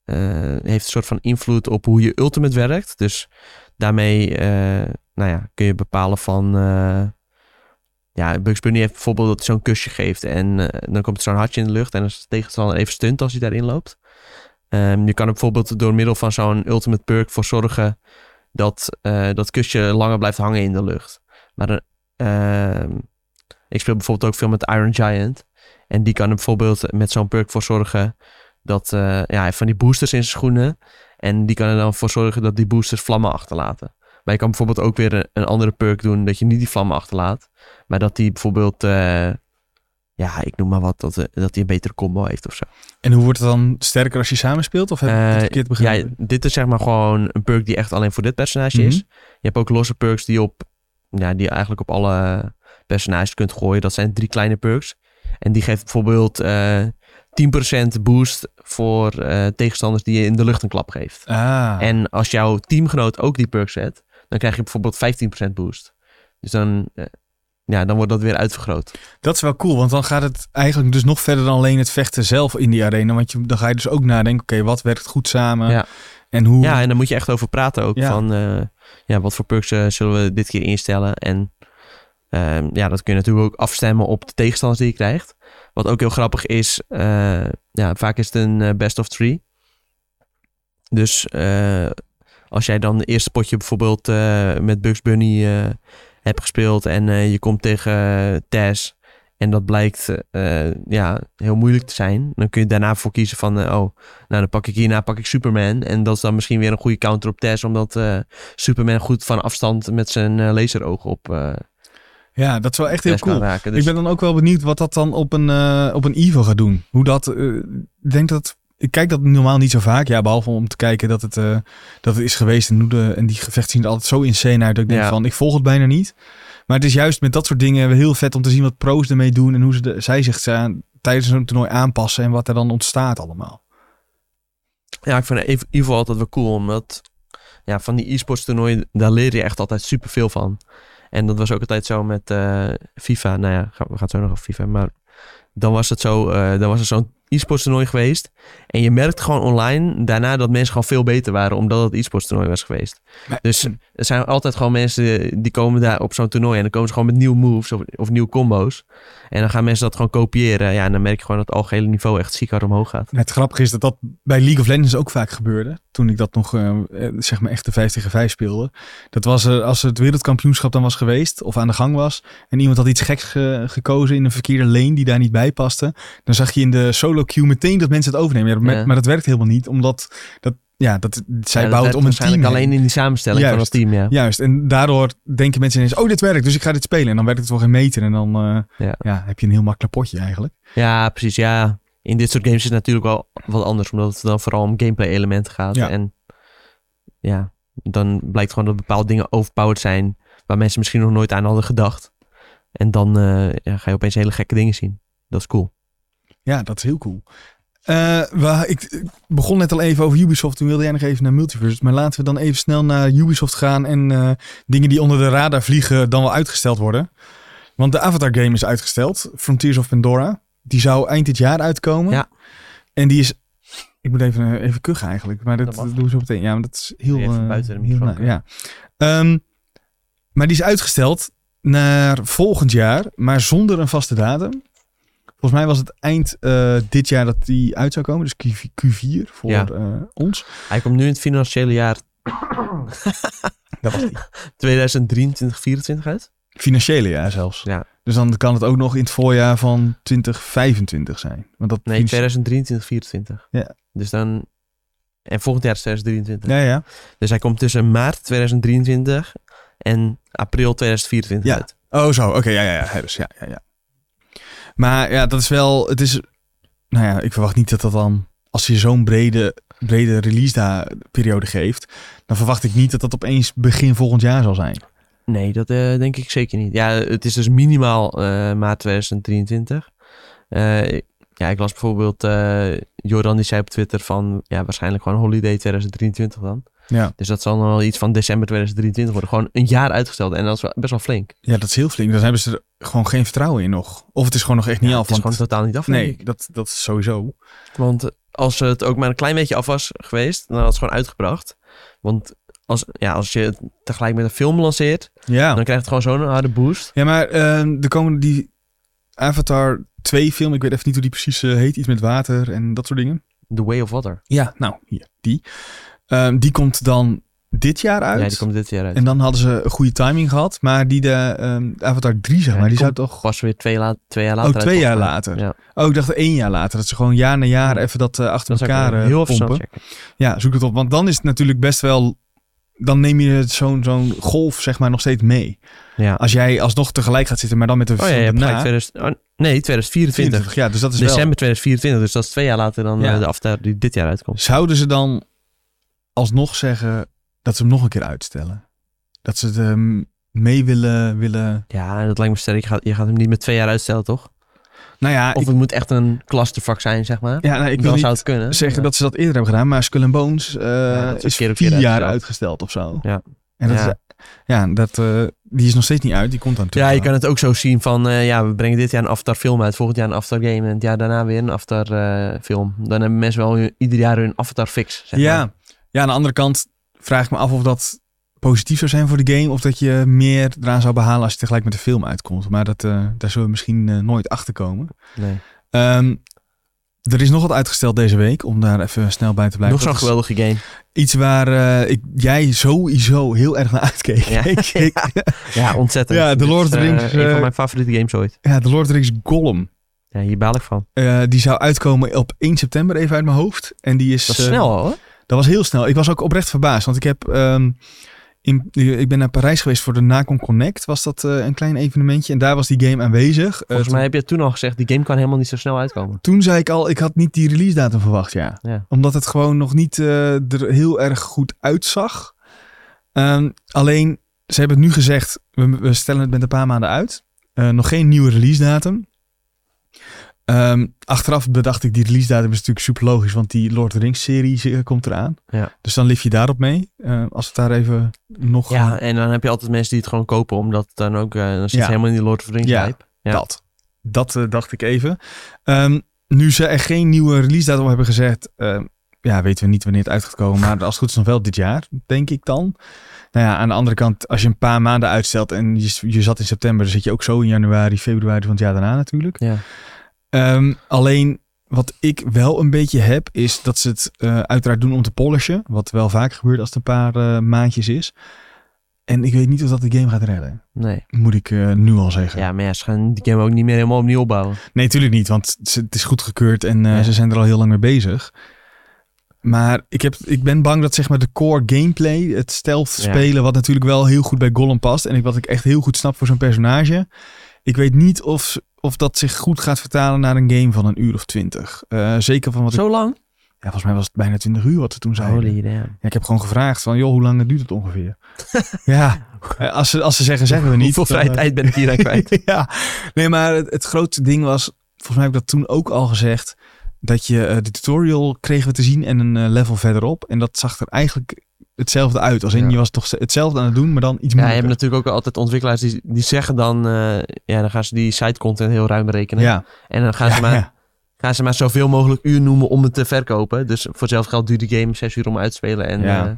eh, heeft een soort van invloed op hoe je ultimate werkt. Dus daarmee eh, nou ja, kun je bepalen van... ja, Bugs Bunny heeft bijvoorbeeld dat hij zo'n kusje geeft en dan komt zo'n hartje in de lucht en dan is de tegenstander even stunt als hij daarin loopt. Ehm, je kan er bijvoorbeeld door middel van zo'n ultimate perk voor zorgen dat eh, dat kusje langer blijft hangen in de lucht. Maar eh, ehm, ik speel bijvoorbeeld ook veel met Iron Giant. En die kan er bijvoorbeeld met zo'n perk voor zorgen dat eh, ja, hij van die boosters in zijn schoenen. En die kan er dan voor zorgen dat die boosters vlammen achterlaten. Maar je kan bijvoorbeeld ook weer een, een andere perk doen dat je niet die vlammen achterlaat. Maar dat die bijvoorbeeld, ja, ik noem maar wat, dat, eh, dat hij een betere combo heeft of zo. En hoe wordt het dan sterker als je samen speelt? Of heb ik het Eh, verkeerd ja, begrepen? dit is zeg maar gewoon een perk die echt alleen voor dit personage Mhm. is. Je hebt ook losse perks die, op, ja, die je eigenlijk op alle personages kunt gooien. Dat zijn drie kleine perks. En die geeft bijvoorbeeld eh 10% boost voor tegenstanders die je in de lucht een klap geeft. Ah, En als jouw teamgenoot ook die perk zet, dan krijg je bijvoorbeeld 15% boost. Dus dan, ja, dan wordt dat weer uitvergroot. dat is wel cool. Want dan gaat het eigenlijk dus nog verder dan alleen het vechten zelf in die arena. Want je, dan ga je dus ook nadenken, oké, wat werkt goed samen? Ja. En hoe... Ja, en daar moet je echt over praten ook. Ja. Van eh, ja, wat voor perks eh, zullen we dit keer instellen? En ehm, ja, dat kun je natuurlijk ook afstemmen op de tegenstanders die je krijgt. Wat ook heel grappig is, eh, ja, vaak is het een best of three. Dus als jij dan de eerste potje bijvoorbeeld met Bugs Bunny hebt gespeeld en eh, je komt tegen eh, Tess en dat blijkt eh, ja, heel moeilijk te zijn, dan kun je daarna voor kiezen van, oh, nou dan pak ik hierna pak ik Superman en dat is dan misschien weer een goede counter op Tess, omdat Superman goed van afstand met zijn laseroog op ja, dat is wel echt heel cool. raken. Dus Ik ben dan ook wel benieuwd wat dat dan op een, op een Evo gaat doen. Hoe dat, ik denk dat, ik kijk dat normaal niet zo vaak. Ja, behalve om te kijken dat het, eh, dat het is geweest. En, de, en die gevechten zien er altijd zo insane uit. Dat ik denk Ja. van, ik volg het bijna niet. Maar het is juist met dat soort dingen heel vet om te zien wat pro's ermee doen. En hoe ze de, zij zich tijdens zo'n toernooi aanpassen. En wat er dan ontstaat allemaal. Ja, ik vind Evo Evo altijd wel cool, omdat ja, van die e-sports toernooien, daar leer je echt altijd superveel van. En dat was ook altijd zo met eh, FIFA. Nou ja, we gaan het zo nog over FIFA, maar dan was het zo, eh, dan was er zo'n e-sports toernooi geweest. En je merkt gewoon online daarna dat mensen gewoon veel beter waren, omdat het e-sports toernooi was geweest. Maar- Dus er zijn altijd gewoon mensen die komen daar op zo'n toernooi en dan komen ze gewoon met nieuwe moves of, of nieuwe combo's. En dan gaan mensen dat gewoon kopiëren. Ja, en dan merk je gewoon dat het algehele niveau echt ziek hard omhoog gaat. Het grappige is dat dat bij League of Legends ook vaak gebeurde. Toen ik dat nog, eh, eh, zeg maar, echt de 5 tegen 5 speelde. Dat was eh, als het wereldkampioenschap dan was geweest, of aan de gang was. En iemand had iets geks ge- gekozen in een verkeerde lane die daar niet bij paste. Dan zag je in de solo queue meteen dat mensen het overnemen. Ja, maar, Ja. maar dat werkt helemaal niet, omdat dat, ja, dat, zij Ja, dat het werkt om een team. alleen in die samenstelling van Juist. dat team, ja. Juist, en daardoor denken mensen ineens, oh dit werkt, dus ik ga dit spelen. En dan werkt het voor geen meter en dan eh, Ja. heb je een heel makkelijk potje eigenlijk. Ja, precies. Ja, in dit soort games is het natuurlijk wel wat anders, omdat het dan vooral om gameplay elementen gaat. Ja. En ja, dan blijkt gewoon dat bepaalde dingen overpowered zijn, waar mensen misschien nog nooit aan hadden gedacht. En dan eh, ja, ga je opeens hele gekke dingen zien. Dat is cool. Ja, dat is heel cool. Eh, we, ik, ik begon net al even over Ubisoft. Toen wilde jij nog even naar Multiverse. Maar laten we dan even snel naar Ubisoft gaan. En eh, dingen die onder de radar vliegen dan wel uitgesteld worden. Want de Avatar game is uitgesteld. Frontiers of Pandora. Die zou eind dit jaar uitkomen. Ja. En die is... Ik moet even, eh, even kuchen eigenlijk. Maar dat, Dat mag. doen we zo meteen. Ja, maar dat is heel... Even buiten de microfoon Ja. Ehm, maar die is uitgesteld naar volgend jaar. Maar zonder een vaste datum. Volgens mij was het eind eh, dit jaar dat die uit zou komen. Dus Q- Q4 voor Ja. eh, ons. Hij komt nu in het financiële jaar *laughs* Dat was die. 2023, 24 uit. Financiële jaar zelfs. Ja. Dus dan kan het ook nog in het voorjaar van 2025 zijn. Want dat Nee, finan- 2023, 24. Ja. Dus dan... En volgend jaar is 2023. Ja, ja. Dus hij komt tussen maart 2023 en april 2024 Ja. uit. Oh, zo. Oké, ja, ja, ja. Dus, ja, ja, ja. Maar ja, dat is wel... Het is... Nou ja, ik verwacht niet dat dat dan... Als je zo'n brede, brede release-periode geeft... dan verwacht ik niet dat dat opeens begin volgend jaar zal zijn. Nee, dat eh, denk ik zeker niet. Ja, het is dus minimaal eh, maart 2023. Eh, ja, ik las bijvoorbeeld... Joran die zei op Twitter van... Ja, waarschijnlijk gewoon holiday 2023 dan. Ja. Dus dat zal nog wel iets van december 2023 worden. Gewoon een jaar uitgesteld. En dat is best wel flink. Ja, dat is heel flink. Dan hebben ze er gewoon geen vertrouwen in nog. Of het is gewoon nog echt niet Ja, af. het is want- gewoon totaal niet af, nee, dat, dat is sowieso. Want als het ook maar een klein beetje af was geweest, dan had het gewoon uitgebracht. Want als, ja, als je het tegelijk met een film lanceert, Ja. dan krijgt het gewoon zo'n harde boost. Ja, maar ehm er komen die Avatar 2 film, ik weet even niet hoe die precies eh, heet, iets met water en dat soort dingen. The Way of Water. Ja, nou, hier, die. Ehm, die komt dan dit jaar uit. Ja, die komt dit jaar uit. En dan hadden ze een goede timing gehad, maar die de ehm, Avatar 3, zeg maar, die die zou toch... Pas weer twee, la twee jaar later Oh, twee jaar later. Ja, Oh, ik dacht één jaar later, dat ze gewoon jaar na jaar Ja. even dat eh, achter dat elkaar eh, heel pompen. checken. Ja, zoek het op, want dan is het natuurlijk best wel... Dan neem je zo'n zo'n golf, zeg maar, nog steeds mee. Ja. Als jij alsnog tegelijk gaat zitten, maar dan met een Oh ja, gelijk 2000, oh, nee, 2024. 24, ja, dus dat is wel... December 2024, dus dat is twee jaar later dan Ja. eh, de after die dit jaar uitkomt. Zouden ze dan alsnog zeggen dat ze hem nog een keer uitstellen? Dat ze het ehm, mee willen, willen... Ja, dat lijkt me sterk. Je gaat, je gaat hem niet met twee jaar uitstellen, toch? Nou ja, Of ik, het moet echt een clustervak zijn, zeg maar. ja, nou, ik wil niet zou het kunnen. zeggen Ja. dat ze dat eerder hebben gedaan, maar Skull and Bones dat is keer op vier keer jaar uitgesteld. of zo. Ja. En dat Ja. is, ja, dat, eh, die is nog steeds niet uit. Die komt dan Ja, je kan het ook zo zien van, eh, ja, we brengen dit jaar een Avatar film uit, volgend jaar een Avatar game en het jaar daarna weer een Avatar film. Dan hebben mensen wel hun- ieder jaar hun Avatar fix, zeg ja. maar. Ja, aan de andere kant vraag ik me af of dat positief zou zijn voor de game. Of dat je meer eraan zou behalen als je tegelijk met de film uitkomt. Maar dat, eh, daar zullen we misschien eh, nooit achter komen. Nee. Ehm, er is nog wat uitgesteld deze week, om daar even snel bij te blijven. Nog zo'n geweldige game. Iets waar eh, ik, jij sowieso heel erg naar uitkeek. Ja. *laughs* *laughs* Ontzettend. Ja, The Lord of the Rings, een van mijn favoriete games ooit. ja, The Lord of the Rings Gollum. Ja, hier baal ik van. Die zou uitkomen op 1 september, even uit mijn hoofd. En die is... Dat is snel al, hè? Dat was heel snel. Ik was ook oprecht verbaasd. Want ik heb... ehm, in, ik ben naar Parijs geweest voor de Nacon Connect. Was dat eh, een klein evenementje. En daar was die game aanwezig. Eh, Volgens mij heb je toen al gezegd, die game kan helemaal niet zo snel uitkomen. Toen zei ik al, ik had niet die release datum verwacht, ja. Ja. Omdat het gewoon nog niet eh, er heel erg goed uitzag. Ehm, alleen, ze hebben het nu gezegd, we, we stellen het met een paar maanden uit. Nog geen nieuwe release datum. Ehm, achteraf bedacht ik, die release datum is natuurlijk super logisch, want die Lord of the Rings serie komt eraan. Ja. Dus dan lief je daarop mee. Eh, als het daar even nog... Ja, en dan heb je altijd mensen die het gewoon kopen, omdat het dan ook, eh, dan zit Ja. helemaal in die Lord of the Rings Ja. hype. Ja. Dat. Dat eh, dacht ik even. Ehm, nu ze er geen nieuwe release datum hebben gezegd, ehm, ja, weten we niet wanneer het uit gaat komen. Maar als het goed is nog wel dit jaar, denk ik dan. Nou ja, aan de andere kant, als je een paar maanden uitstelt en je, je zat in september, dan zit je ook zo in januari, februari van het jaar daarna natuurlijk. Ja. Ehm, alleen wat ik wel een beetje heb, is dat ze het eh, uiteraard doen om te polishen. Wat wel vaak gebeurt als het een paar eh, maandjes is. En ik weet niet of dat de game gaat redden. Nee. Moet ik eh, nu al zeggen. Ja, maar ja, ze gaan die game ook niet meer helemaal opnieuw opbouwen. Nee, natuurlijk niet, want het is goedgekeurd en Ja. ze zijn er al heel lang mee bezig. Maar ik, heb, ik ben bang dat zeg maar de core gameplay, het stealth Ja. spelen, wat natuurlijk wel heel goed bij Gollum past. En ik, wat ik echt heel goed snap voor zo'n personage. Ik weet niet of, of dat zich goed gaat vertalen naar een game van een uur of twintig. Eh, zeker van wat ik... Zo lang? Ja, volgens mij was het bijna twintig uur wat ze toen zeiden. Ja, ik heb gewoon gevraagd van, joh, hoe lang duurt het ongeveer? *laughs* ja, eh, als ze, als ze zeggen, zeggen we niet. Hoeveel dan, vrije tijd ben ik hier aan kwijt? *laughs* ja, nee, maar het, het grootste ding was, volgens mij heb ik dat toen ook al gezegd, dat je eh, de tutorial kregen we te zien en een level verderop. En dat zag er eigenlijk hetzelfde uit. Als in, Ja. je was toch hetzelfde aan het doen, maar dan iets Ja, je hebt natuurlijk ook altijd ontwikkelaars die, die zeggen dan, eh, ja, dan gaan ze die site content heel ruim berekenen. ja, En dan gaan, ze maar, gaan ze maar zoveel mogelijk uur noemen om het te verkopen. Dus voor hetzelfde geld duurt de game 6 uur om uit te spelen. En eh,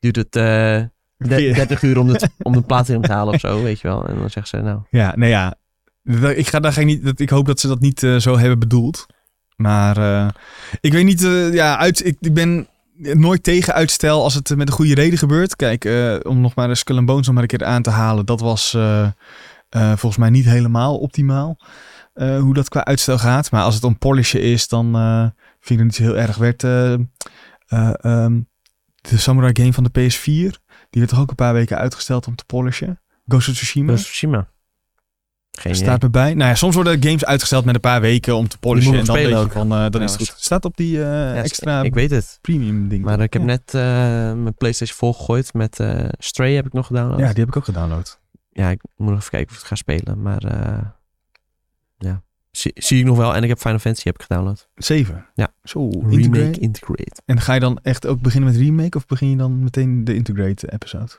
duurt het eh, de- 30 uur om de, om de platinum te halen of zo, weet je wel. En dan zeggen ze, nou, Ja, nee ja. Ik, ga, daar ga ik, niet, dat, ik hoop dat ze dat niet eh, zo hebben bedoeld. Maar eh, ik weet niet, eh, ja, uit, ik, ik ben nooit tegen uitstel als het met een goede reden gebeurt. Kijk, eh, om nog maar de Skull Bones nog maar een keer aan te halen. Dat was eh, eh, volgens mij niet helemaal optimaal. hoe dat qua uitstel gaat. Maar als het om polishen is, dan vind ik het niet heel erg. Werd eh, eh, ehm, de Samurai game van de PS4, die werd toch ook een paar weken uitgesteld om te polishen. Ghost Tsushima. Ghost of Tsushima. Geen. Staat erbij. Nou ja, soms worden games uitgesteld met een paar weken om te polishen. En dan denk je ook. van, eh, dan Ja, is het goed. Staat op die eh, Ja, extra Ik weet het. premium ding. Maar ik heb ja. net eh, mijn PlayStation volgegooid met eh, Stray heb ik nog gedownload. Ja, die heb ik ook gedownload. ja, ik moet nog even kijken of ik het ga spelen. Maar eh, ja, zie, zie ik nog wel. En ik heb Final Fantasy heb ik gedownload. 7. Ja. Zo, Remake integrate. Integrate. En ga je dan echt ook beginnen met remake of begin je dan meteen de integrate episode?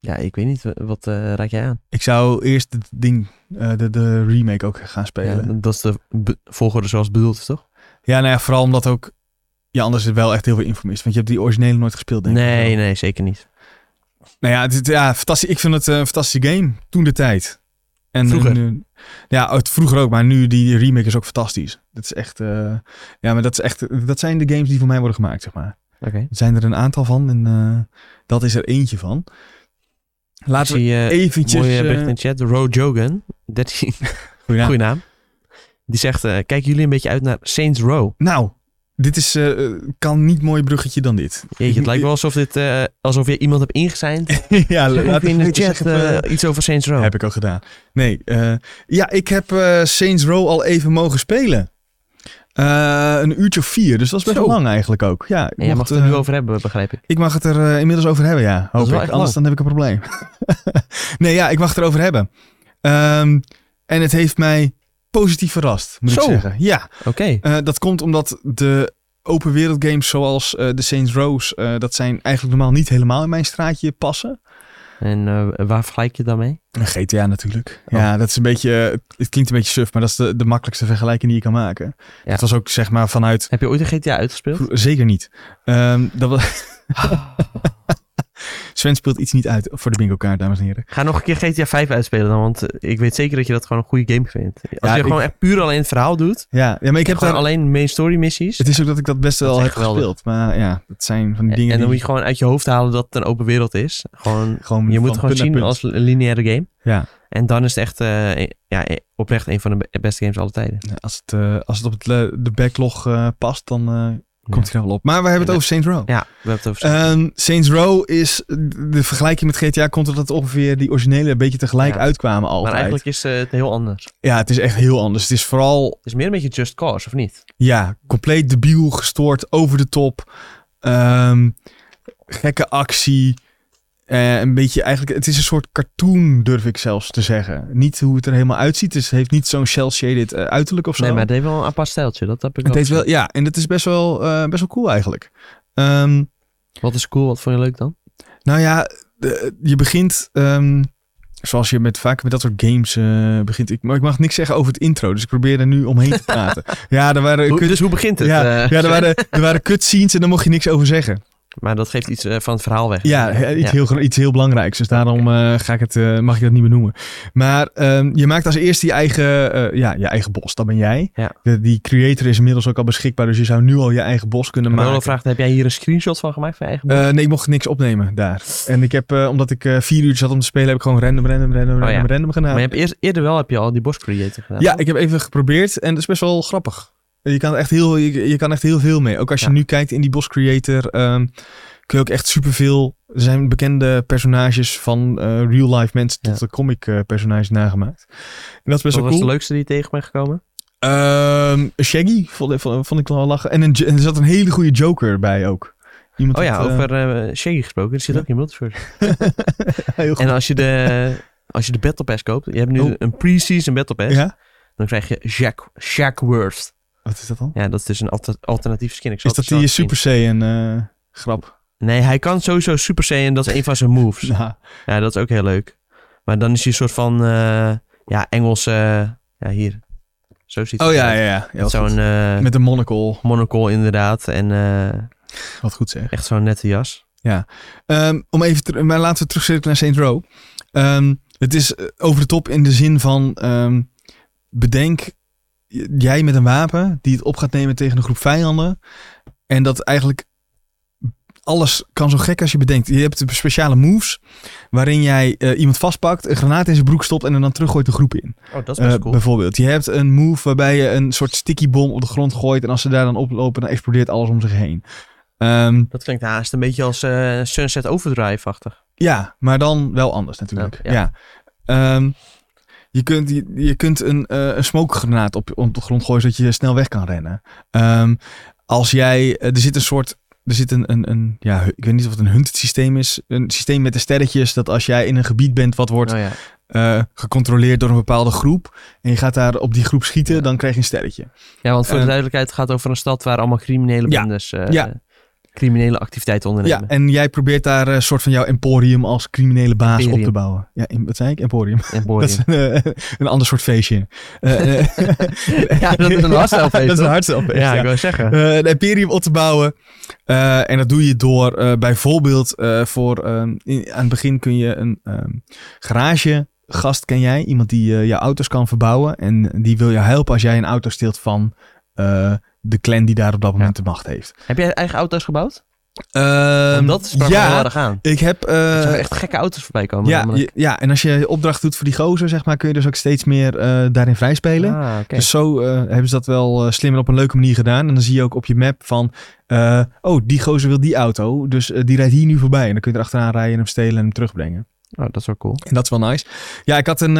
Ja, ik weet niet. Wat eh, raad jij aan? Ik zou eerst het ding, eh, de, de remake ook gaan spelen. Ja, dat is de volgorde zoals bedoeld is, toch? Ja, nou ja, vooral omdat ook... Ja, anders is het wel echt heel veel info. Want je hebt die originele nooit gespeeld, denk ik. Nee, nee, zeker niet. Nou ja, ja fantastisch. ik vind het een fantastische game. Toen de tijd. En Vroeger? Nu, ja, het vroeger ook. Maar nu die remake is ook fantastisch. Dat is echt... eh, ja, maar dat, is echt, dat zijn de games die voor mij worden gemaakt, zeg maar. Oké. Er zijn er een aantal van. En eh, dat is er eentje van. Ik Laten we zie eh eventjes... mooie eh, bericht in de chat. Ro Jogan, 13, *laughs* goeie naam. goeie naam. Die zegt, eh, kijken jullie een beetje uit naar Saints Row? Nou, dit is, eh, kan niet mooi bruggetje dan dit. Jeetje, het *laughs* lijkt wel alsof, dit, eh, alsof je iemand hebt ingezijnd. *laughs* ja, laat even in de chat even- eh, iets over Saints Row. Heb ik ook gedaan. Nee, eh, ja, ik heb eh, Saints Row al even mogen spelen. Eh, een uurtje of vier, dus dat is best wel lang eigenlijk ook. Ja, ik, en jij mag het er nu eh, over hebben, begrijp ik. ik mag het er eh, inmiddels over hebben, ja. Hoop ik. Anders lang. dan heb ik een probleem. *laughs* nee, ja, ik mag het erover hebben. Ehm, en het heeft mij positief verrast, moet Zo. ik zeggen. Ja, Oké. dat komt omdat de open wereld games zoals de Saints Rows, eh, dat zijn eigenlijk normaal niet helemaal in mijn straatje passen. En eh, waar vergelijk je dan mee? Een GTA natuurlijk. Oh. Ja, dat is een beetje. Het klinkt een beetje suf, maar dat is de, de makkelijkste vergelijking die je kan maken. Ja. Het was ook zeg maar vanuit. Heb je ooit een GTA uitgespeeld? Zeker niet. Ehm, dat was. *laughs* Sven speelt iets niet uit voor de bingo kaart, dames en heren. Ga nog een keer GTA 5 uitspelen dan, want eh, ik weet zeker dat je dat gewoon een goede game vindt. Als Ja, je ik- gewoon echt puur alleen het verhaal doet, Ja, ja maar ik heb gewoon daar. alleen main story missies. Het is ook dat ik dat best wel heb geweldig. gespeeld. Maar ja, dat zijn van die dingen. en dan moet je gewoon uit je hoofd halen dat het een open wereld is. Gewoon, gewoon je moet het gewoon zien als een lineaire game. Ja, En dan is het echt eh, ja, e- oprecht een van de be- beste games aller tijden. als het, eh, als het op het, de backlog past, dan komt er wel op. Maar we hebben het over Saints Row. Ja, we hebben het over. Ehm, Saints Row is, de vergelijking met GTA komt omdat het ongeveer die originele een beetje tegelijk uitkwamen altijd. maar eigenlijk is eh, het heel anders. Ja, het is echt heel anders. Het is vooral, Het is meer een beetje Just Cause, of niet? ja, compleet debiel, gestoord, over de top. Ehm, gekke actie. Eh, een beetje eigenlijk, het is een soort cartoon, durf ik zelfs te zeggen. Niet hoe het er helemaal uitziet. Het heeft niet zo'n shell-shaded eh, uiterlijk of zo. Nee, maar het heeft wel een apart stijltje. Dat heb ik het heeft wel, ja, en dat is best wel, eh, best wel cool eigenlijk. Ehm, Wat is cool? Wat vond je leuk dan? Nou ja, de- je begint, ehm, zoals je met, vaak met dat soort games begint. Ik, maar ik mag niks zeggen over het intro, dus ik probeer er nu omheen te *laughs* praten. ja, er waren, Hoe- kut, dus hoe begint het? ja, ja, er *laughs* waren, er waren cutscenes en daar mocht je niks over zeggen. Maar dat geeft iets eh, van het verhaal weg. Ja, iets. Heel, iets heel belangrijks. Dus daarom eh, ga ik het, eh, mag ik dat niet benoemen. Maar ehm, je maakt als eerste je eigen, ja, je eigen bos. Dat ben jij. Ja. De, die creator is inmiddels ook al beschikbaar. Dus je zou nu al je eigen bos kunnen maken. vraagt, heb jij hier een screenshot van gemaakt van je eigen? Eh, nee, ik mocht niks opnemen daar. En ik heb, omdat ik vier uur zat om te spelen, heb ik gewoon random, random, random, Oh, random, random gedaan. maar je hebt eerst, eerder wel heb je al die bos creator gedaan. Ja, ik heb even geprobeerd en dat is best wel grappig. Je kan, echt heel, je, je kan echt heel veel mee. Ook als je Ja. nu kijkt in die Boss Creator, ehm, kun je ook echt superveel... Er zijn bekende personages van eh, real-life mensen tot Ja. de comic eh, personages nagemaakt. En dat is best Wat wel was cool. de leukste die je tegen bent gekomen? Ehm, Shaggy vond, vond, ik wel lachen. En, een, en er zat een hele goede Joker bij ook. Iemand Oh ja, had, eh, over Shaggy gesproken. Die zit ja. ook in Multiverse. *laughs* *laughs* heel goed. En als je de, als je de Battle Pass koopt, je hebt nu Oh. een pre-season Battle Pass, dan krijg je Jack, Shackworth. Wat is dat dan? Ja, dat is dus een alter, alternatief skin. Ik zal Is dat die Super Saiyan eh, grap? Nee, hij kan sowieso Super Saiyan, dat is een van zijn moves. *laughs* Ja. Ja, dat is ook heel leuk. Maar dan is hij een soort van, eh, ja, Engelse, ja, hier. Zo ziet Oh ja, ja, ja. Zo'n eh, Met een monocle. monocle inderdaad. En Wat goed zeg. echt zo'n nette jas. Ehm, om even ter- maar laten we naar Saint Row. Ehm, het is over de top in de zin van ehm, bedenk jij met een wapen die het op gaat nemen tegen een groep vijanden. En dat eigenlijk alles kan zo gek als je bedenkt. Je hebt speciale moves waarin jij eh, iemand vastpakt, een granaat in zijn broek stopt en er dan teruggooit de groep in. Oh, dat is Eh, cool. Bijvoorbeeld, je hebt een move waarbij je een soort sticky bom op de grond gooit en als ze daar dan oplopen, dan explodeert alles om zich heen. Ehm, Dat klinkt haast een beetje als eh, Sunset Overdrive-achtig. Ja, maar dan wel anders natuurlijk. Ja, Ja. ja. Ehm, je, kunt, je, je kunt een, eh een smokegranaat op, op de grond gooien zodat je snel weg kan rennen. Ehm, als jij, eh, er zit een soort, er zit een, een, een, ja, ik weet niet of het een hunted systeem is. Een systeem met de sterretjes dat als jij in een gebied bent wat wordt Oh, ja. eh, gecontroleerd door een bepaalde groep en je gaat daar op die groep schieten, Ja. dan krijg je een sterretje. ja, want voor de Eh, duidelijkheid het gaat over een stad waar allemaal criminele Ja. bendes eh, Ja. Criminele activiteiten Ja, ondernemen. en jij probeert daar een soort van jouw emporium als criminele baas op te bouwen. Ja, in, wat zei ik? Emporium. Emporium. *laughs* Dat is een, eh, een ander soort feestje. Eh, eh, *laughs* Ja, dat is een *laughs* hardstylefeest, Dat is een toch? hardstylefeest, ja, ja. ik wou zeggen. Eh, een imperium op te bouwen. Eh, en dat doe je door eh, bijvoorbeeld eh, voor... in, aan het begin kun je een ehm, garage... Gast ken jij, iemand die eh, jouw auto's kan verbouwen. En die wil je helpen als jij een auto steelt van eh, de clan die daar op dat moment de macht heeft. Heb jij eigen auto's gebouwd? Want dat sprak heel ja, erg aan. ik heb... eh, Er zijn echt gekke auto's voorbij komen. ja, je- ja, en als je opdracht doet voor die gozer, zeg maar, kun je dus ook steeds meer eh, daarin vrijspelen. Ah. Dus zo eh, hebben ze dat wel slim en op een leuke manier gedaan. En dan zie je ook op je map van... oh, die gozer wil die auto. Dus die rijdt hier nu voorbij. En dan kun je er achteraan rijden en hem stelen en hem terugbrengen. Oh, dat is wel cool. En dat is wel nice. Ja, ik had een...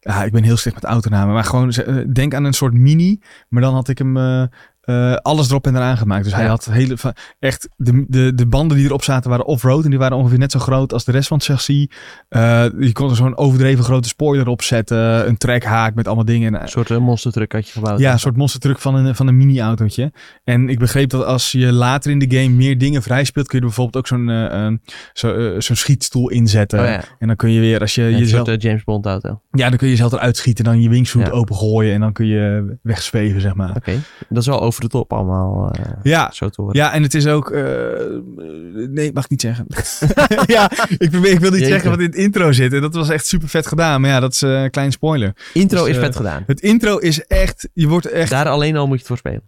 ja, ik ben heel slecht met autonamen. Maar gewoon, denk aan een soort mini. Maar dan had ik hem... eh, alles erop en eraan gemaakt. Dus hij Ja. had hele, echt de, de, de banden die erop zaten waren off-road. En die waren ongeveer net zo groot als de rest van het chassis. Eh, je kon er zo'n overdreven grote spoiler op zetten. Een trekhaak met allemaal dingen. En, Een soort uh, monstertruck had je gebouwd. ja, een soort monstertruck van een, van een mini-autootje. En ik begreep dat als je later in de game meer dingen vrijspeelt, kun je er bijvoorbeeld ook zo'n eh, eh, zo, eh, zo'n schietstoel inzetten. Oh, ja. En dan kun je weer, als je Ja, jezelf, soort James Bond auto. ja, dan kun je jezelf eruit schieten, dan je wingsuit opengooien en dan kun je wegzweven, zeg maar. Oké. Dat is wel over de top allemaal. eh, Ja, Zo te horen. ja, en het is ook, eh, nee, mag ik niet zeggen. *laughs* ja, ik, probeer, ik wil niet Jeetje. zeggen wat in het intro zit. En dat was echt super vet gedaan. Maar ja, dat is eh, een kleine spoiler. Intro Dus, is vet gedaan. Het intro is echt, je wordt echt Daar alleen al moet je het voor spelen.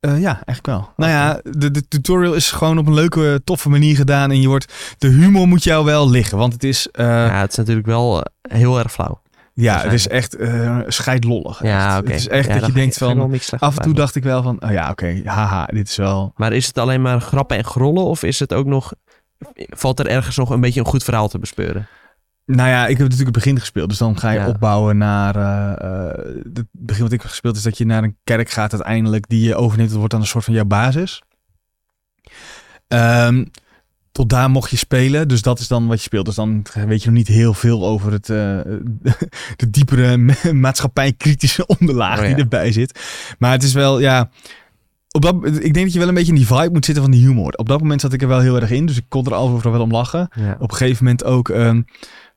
Ja, eigenlijk wel. Nou ja, de, de tutorial is gewoon op een leuke, toffe manier gedaan. En je wordt, de humor moet jou wel liggen. Want het is, ja, het is natuurlijk wel heel erg flauw. Het is echt eh scheidlollig. Ja, echt. Het is echt Ja, dat je denkt van, af en toe dacht ik wel van, oh ja, oké, haha, dit is wel... Maar is het alleen maar grappen en grollen? Of is het ook nog... Valt er ergens nog een beetje een goed verhaal te bespeuren? Nou ja, ik heb natuurlijk het begin gespeeld. Dus dan ga je Ja. opbouwen naar... eh, eh, het begin wat ik heb gespeeld is dat je naar een kerk gaat uiteindelijk. Die je overneemt. Dat wordt dan een soort van jouw basis. Ehm, tot daar mocht je spelen. Dus dat is dan wat je speelt. Dus dan weet je nog niet heel veel over het, eh, *laughs* de diepere ma- maatschappijkritische *laughs* onderlaag Oh ja. die erbij zit. Maar het is wel, ja... Op dat, ik denk dat je wel een beetje in die vibe moet zitten van die humor. Op dat moment zat ik er wel heel erg in. Dus ik kon er overal wel om lachen Ja. op een gegeven moment ook ehm,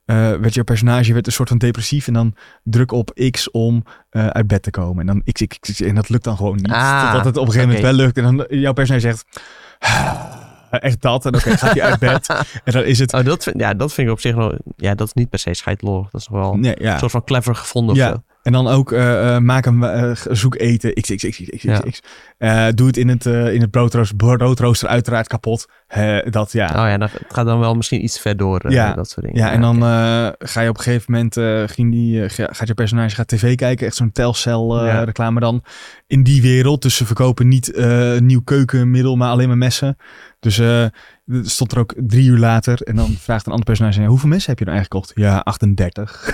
eh, werd jouw personage werd een soort van depressief en dan druk op X om eh, uit bed te komen en dan X, X, X, en dat lukt dan gewoon niet. Ah, Totdat het op een gegeven moment wel lukt en dan jouw personage zegt echt dat en oké gaat hij uit bed en dan is het Oh, dat vind, ja, dat vind ik op zich nog... Ja, dat is niet per se scheidlollig. Dat is nog wel nee ja een soort van clever gevonden Ja. en dan ook eh, eh, maak een eh, zoek eten X, Ja. Eh, doe het in het eh, in het broodrooster, broodrooster uiteraard kapot. Eh, dat ja. Oh ja, dan, het gaat dan wel misschien iets ver door. eh, Ja. Dat soort dingen. Ja, en dan eh, ga je op een gegeven moment, eh, ging die, eh, ga- gaat je personage gaat tv kijken, echt zo'n telcel eh, Ja. reclame dan. In die wereld, dus ze verkopen niet eh, nieuw keukenmiddel, maar alleen maar messen. Dus eh, er stond er ook drie uur later en dan vraagt een ander personage, hoeveel messen heb je nou eigenlijk gekocht? Ja, 38.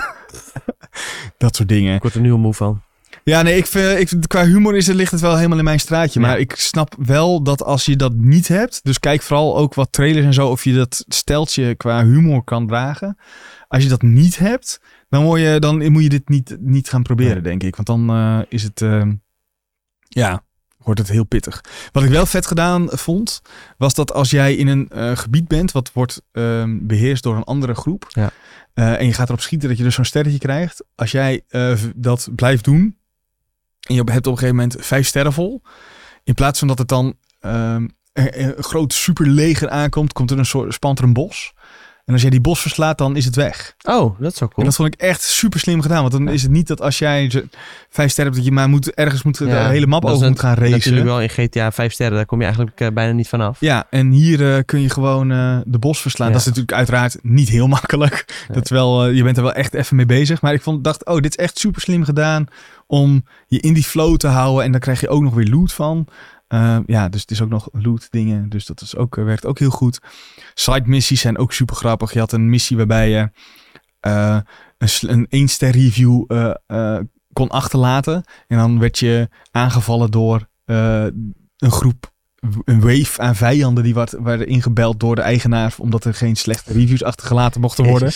*laughs* dat soort dingen. Ik word er nu al moe van. Ja, nee, ik vind, ik, vind- qua humor is, het- ligt het wel helemaal in mijn straatje. Ja. Maar ik snap wel dat als je dat niet hebt, dus kijk vooral ook wat trailers en zo, of je dat steltje qua humor kan dragen. Als je dat niet hebt, dan, word je, dan moet je dit niet, niet gaan proberen, denk ik. Want dan eh, is het, eh, ja, wordt het heel pittig. Wat ik wel vet gedaan vond, was dat als jij in een eh, gebied bent wat wordt ehm, beheerst door een andere groep, Ja. eh, en je gaat erop schieten dat je dus zo'n sterretje krijgt. Als jij eh, dat blijft doen, En je hebt op een gegeven moment vijf sterren vol. In plaats van dat het dan ehm, een, een groot superleger aankomt, komt er een soort spant er een bos. En als jij die bos verslaat, dan is het weg. Oh, dat is wel En cool. dat vond ik echt super slim gedaan. Want dan is het niet dat als jij vijf sterren hebt, dat je maar moet, ergens moet, de hele map over moet gaan Natuurlijk racen. wel in GTA 5 sterren, daar kom je eigenlijk eh, bijna niet vanaf. Ja, en hier eh, kun je gewoon eh, de bos verslaan. Ja. Dat is natuurlijk uiteraard niet heel *laughs* makkelijk. Nee. Dat wel, je bent er wel echt even mee bezig. Maar ik vond, dacht, oh, dit is echt super slim gedaan om je in die flow te houden. En dan krijg je ook nog weer loot van. Eh, ja, dus het is ook nog loot dingen. Dus dat is ook, eh, werkt ook heel goed. Side missies zijn ook super grappig. Je had een missie waarbij je eh, een, een 1 ster review eh, kon achterlaten. En dan werd je aangevallen door een groep, een wave aan vijanden die wat, werden ingebeld door de eigenaar. Omdat er geen slechte reviews achtergelaten mochten worden.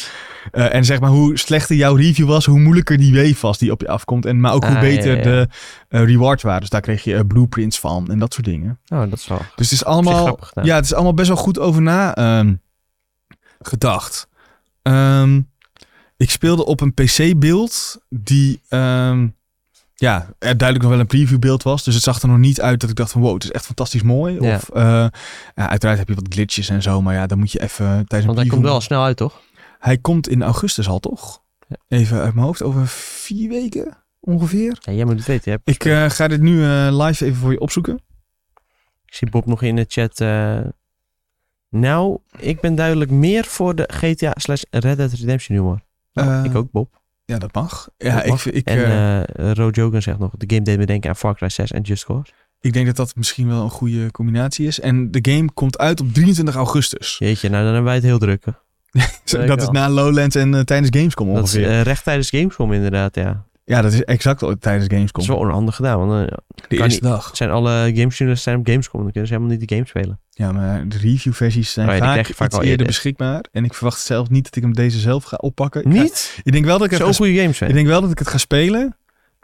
Eh, en zeg maar, hoe slechter jouw review was, hoe moeilijker die wave was die op je afkomt. En, maar ook hoe Ah, beter ja, ja. de eh, rewards waren. Dus daar kreeg je eh, blueprints van en dat soort dingen. Oh, dat is wel Dus het is allemaal, grappig ja, het is allemaal best wel goed over na ehm, gedacht. Ehm, ik speelde op een PC-beeld die ehm, ja, er duidelijk nog wel een preview-beeld was. Dus het zag er nog niet uit dat ik dacht van wow, het is echt fantastisch mooi. Ja. Of, eh, ja, uiteraard heb je wat glitches en zo, maar ja, dan moet je even tijdens een Want hij komt wel al snel uit, toch? Hij komt in augustus al, toch? Ja. Even uit mijn hoofd, over vier weken ongeveer. Ja, jij moet het weten. Hebt- Ik eh, ga dit nu eh, live even voor je opzoeken. Ik zie Bob nog in de chat. nou, ik ben duidelijk meer voor de GTA slash Red Dead Redemption humor. Nou, ik ook, Bob. Ja, dat mag. Ja, Dat ik, mag. ik, en eh, eh Ro Jogan zegt nog, de game deed me denken aan Far Cry 6 en Just Cause. ik denk dat dat misschien wel een goede combinatie is. En de game komt uit op 23 augustus. Jeetje, nou dan hebben wij het heel druk. *laughs* dat is na Lowlands en eh, tijdens Gamescom Dat is ongeveer. recht tijdens Gamescom inderdaad, ja. ja, dat is exact al tijdens Dat Gamescom. is wel onhandig gedaan, want de eerste niet. dag. zijn alle gamesjournalisten zijn op Gamescom, dan kunnen ze helemaal niet de game spelen. Ja, maar de reviewversies zijn Oh ja, vaak, iets al eerder beschikbaar. En ik verwacht zelf niet dat ik hem deze zelf ga oppakken. Ik ga- Niet? ik denk wel dat ik ga goede games zijn. Ik denk wel dat ik het ga spelen.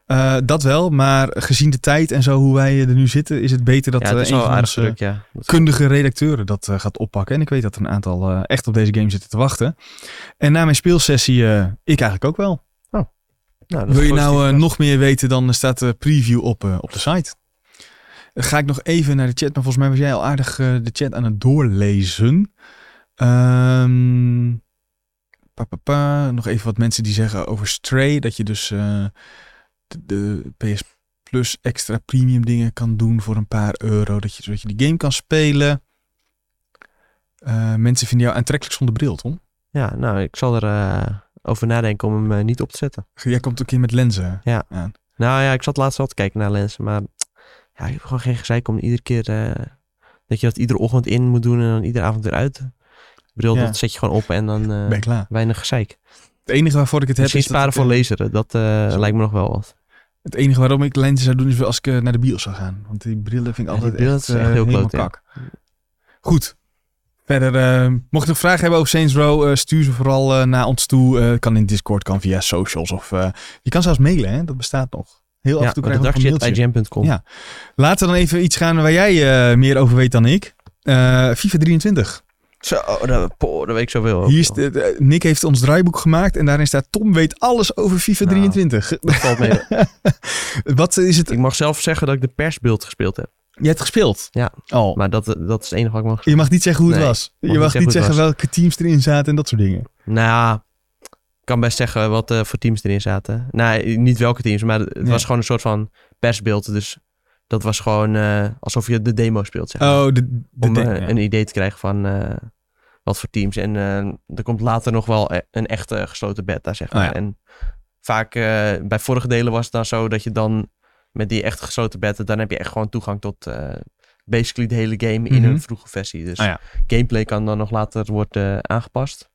Eh, dat wel, maar gezien de tijd en zo hoe wij er nu zitten, is het beter dat ja, eh, een van onze druk, ja. Kundige redacteuren dat eh, gaat oppakken. En ik weet dat er een aantal echt op deze game zitten te wachten. En na mijn speelsessie, ik eigenlijk ook wel. nou, dat is Wil je nou nog meer weten, dan staat de preview op, op de site. Ga ik nog even naar de chat, maar volgens mij was jij al aardig eh, de chat aan het doorlezen. Ehm, pa, pa, pa. Nog even wat mensen die zeggen over Stray, dat je dus eh, de, de PS Plus extra premium dingen kan doen voor een paar euro, dat je, zodat je die game kan spelen. Eh, mensen vinden jou aantrekkelijk zonder bril, Tom. Ja, nou, ik zal er over nadenken om hem niet op te zetten. Jij komt ook een keer met lenzen. Ja. aan. Nou ja, ik zat laatst wel te kijken naar lenzen, maar ja, ik heb gewoon geen gezeik om iedere keer eh, dat je dat iedere ochtend in moet doen en dan iedere avond weer uit. Bril, Ja. dat zet je gewoon op en dan Ben ik klaar. weinig gezeik. Het enige waarvoor ik het heb Misschien is sparen voor eh, laseren, dat lijkt me nog wel wat. Het enige waarom ik lenzen zou doen is als ik naar de bios zou gaan. Want die brillen vind ik altijd echt, echt heel helemaal kloot, ja. kak. Goed. Verder, mocht je nog vragen hebben over Saints Row, stuur ze vooral naar ons toe. Kan in Discord, kan via socials of je kan zelfs mailen, hè? dat bestaat nog. Heel af en toe krijgen we een igm.com. Ja. Laten we dan even iets gaan waar jij eh, meer over weet dan ik. Eh, FIFA 23. Zo, dat, poh, dat weet ik zoveel. Hier is de, de- Nick heeft ons draaiboek gemaakt en daarin staat Tom weet alles over FIFA Nou, 23. Dat valt mee. *laughs* Wat is het? ik mag zelf zeggen dat ik de persbeeld gespeeld heb. Je hebt gespeeld? Ja. Oh. Maar dat, dat is het enige wat ik mag Je mag niet zeggen hoe het Nee, was. Je niet mag zeggen niet hoe het zeggen welke teams erin zaten en dat soort dingen. Nou, kan best zeggen wat eh, voor teams erin zaten. Nou, niet welke teams, maar het was gewoon een soort van persbeeld. Dus dat was gewoon eh, alsof je de demo speelt, zeg maar. Oh, de, de Om eh, ja. een idee te krijgen van wat voor teams. En er komt later nog wel een echte gesloten beta, zeg Oh, maar. ja. En vaak bij vorige delen was het dan zo dat je dan met die echt gesloten beta, dan heb je echt gewoon toegang tot basically de hele game in Mhm. een vroege versie. Dus ja. gameplay kan dan nog later worden aangepast.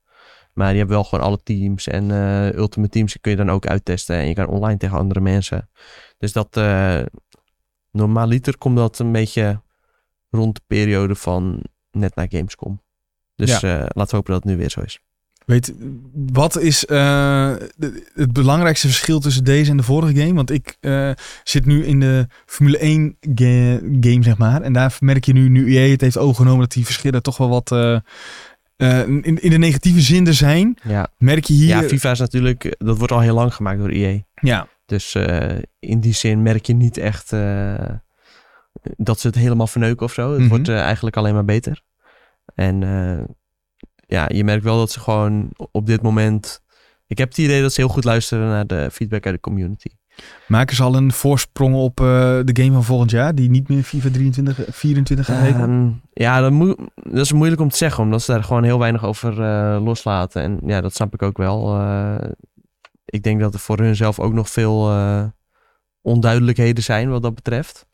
Maar je hebt wel gewoon alle teams en eh, ultimate teams kun je dan ook uittesten. En je kan online tegen andere mensen. Dus dat eh normaaliter komt dat een beetje rond de periode van net na Gamescom. Dus eh, laten we hopen dat het nu weer zo is. Weet, wat is het belangrijkste verschil tussen deze en de vorige game? Want ik zit nu in de Formule 1 ga- game, zeg maar. En daar merk je nu, nu EA het heeft overgenomen, dat die verschillen toch wel wat eh, in, in de negatieve zin er zijn. Ja, Merk je hier... ja FIFA is natuurlijk, dat wordt al heel lang gemaakt door EA. ja. Dus eh, in die zin merk je niet echt eh, dat ze het helemaal verneuken of zo. Het Mhm. wordt eh, eigenlijk alleen maar beter. En eh, ja, je merkt wel dat ze gewoon op dit moment... Ik heb het idee dat ze heel goed luisteren naar de feedback uit de community. Maken ze al een voorsprong op eh, de game van volgend jaar, die niet meer FIFA 23, 24 gaan heten? Ehm, ja, dat, moet, dat is moeilijk om te zeggen, omdat ze daar gewoon heel weinig over eh, loslaten. En ja, dat snap ik ook wel. Eh, ik denk dat er voor hun zelf ook nog veel onduidelijkheden zijn wat dat betreft.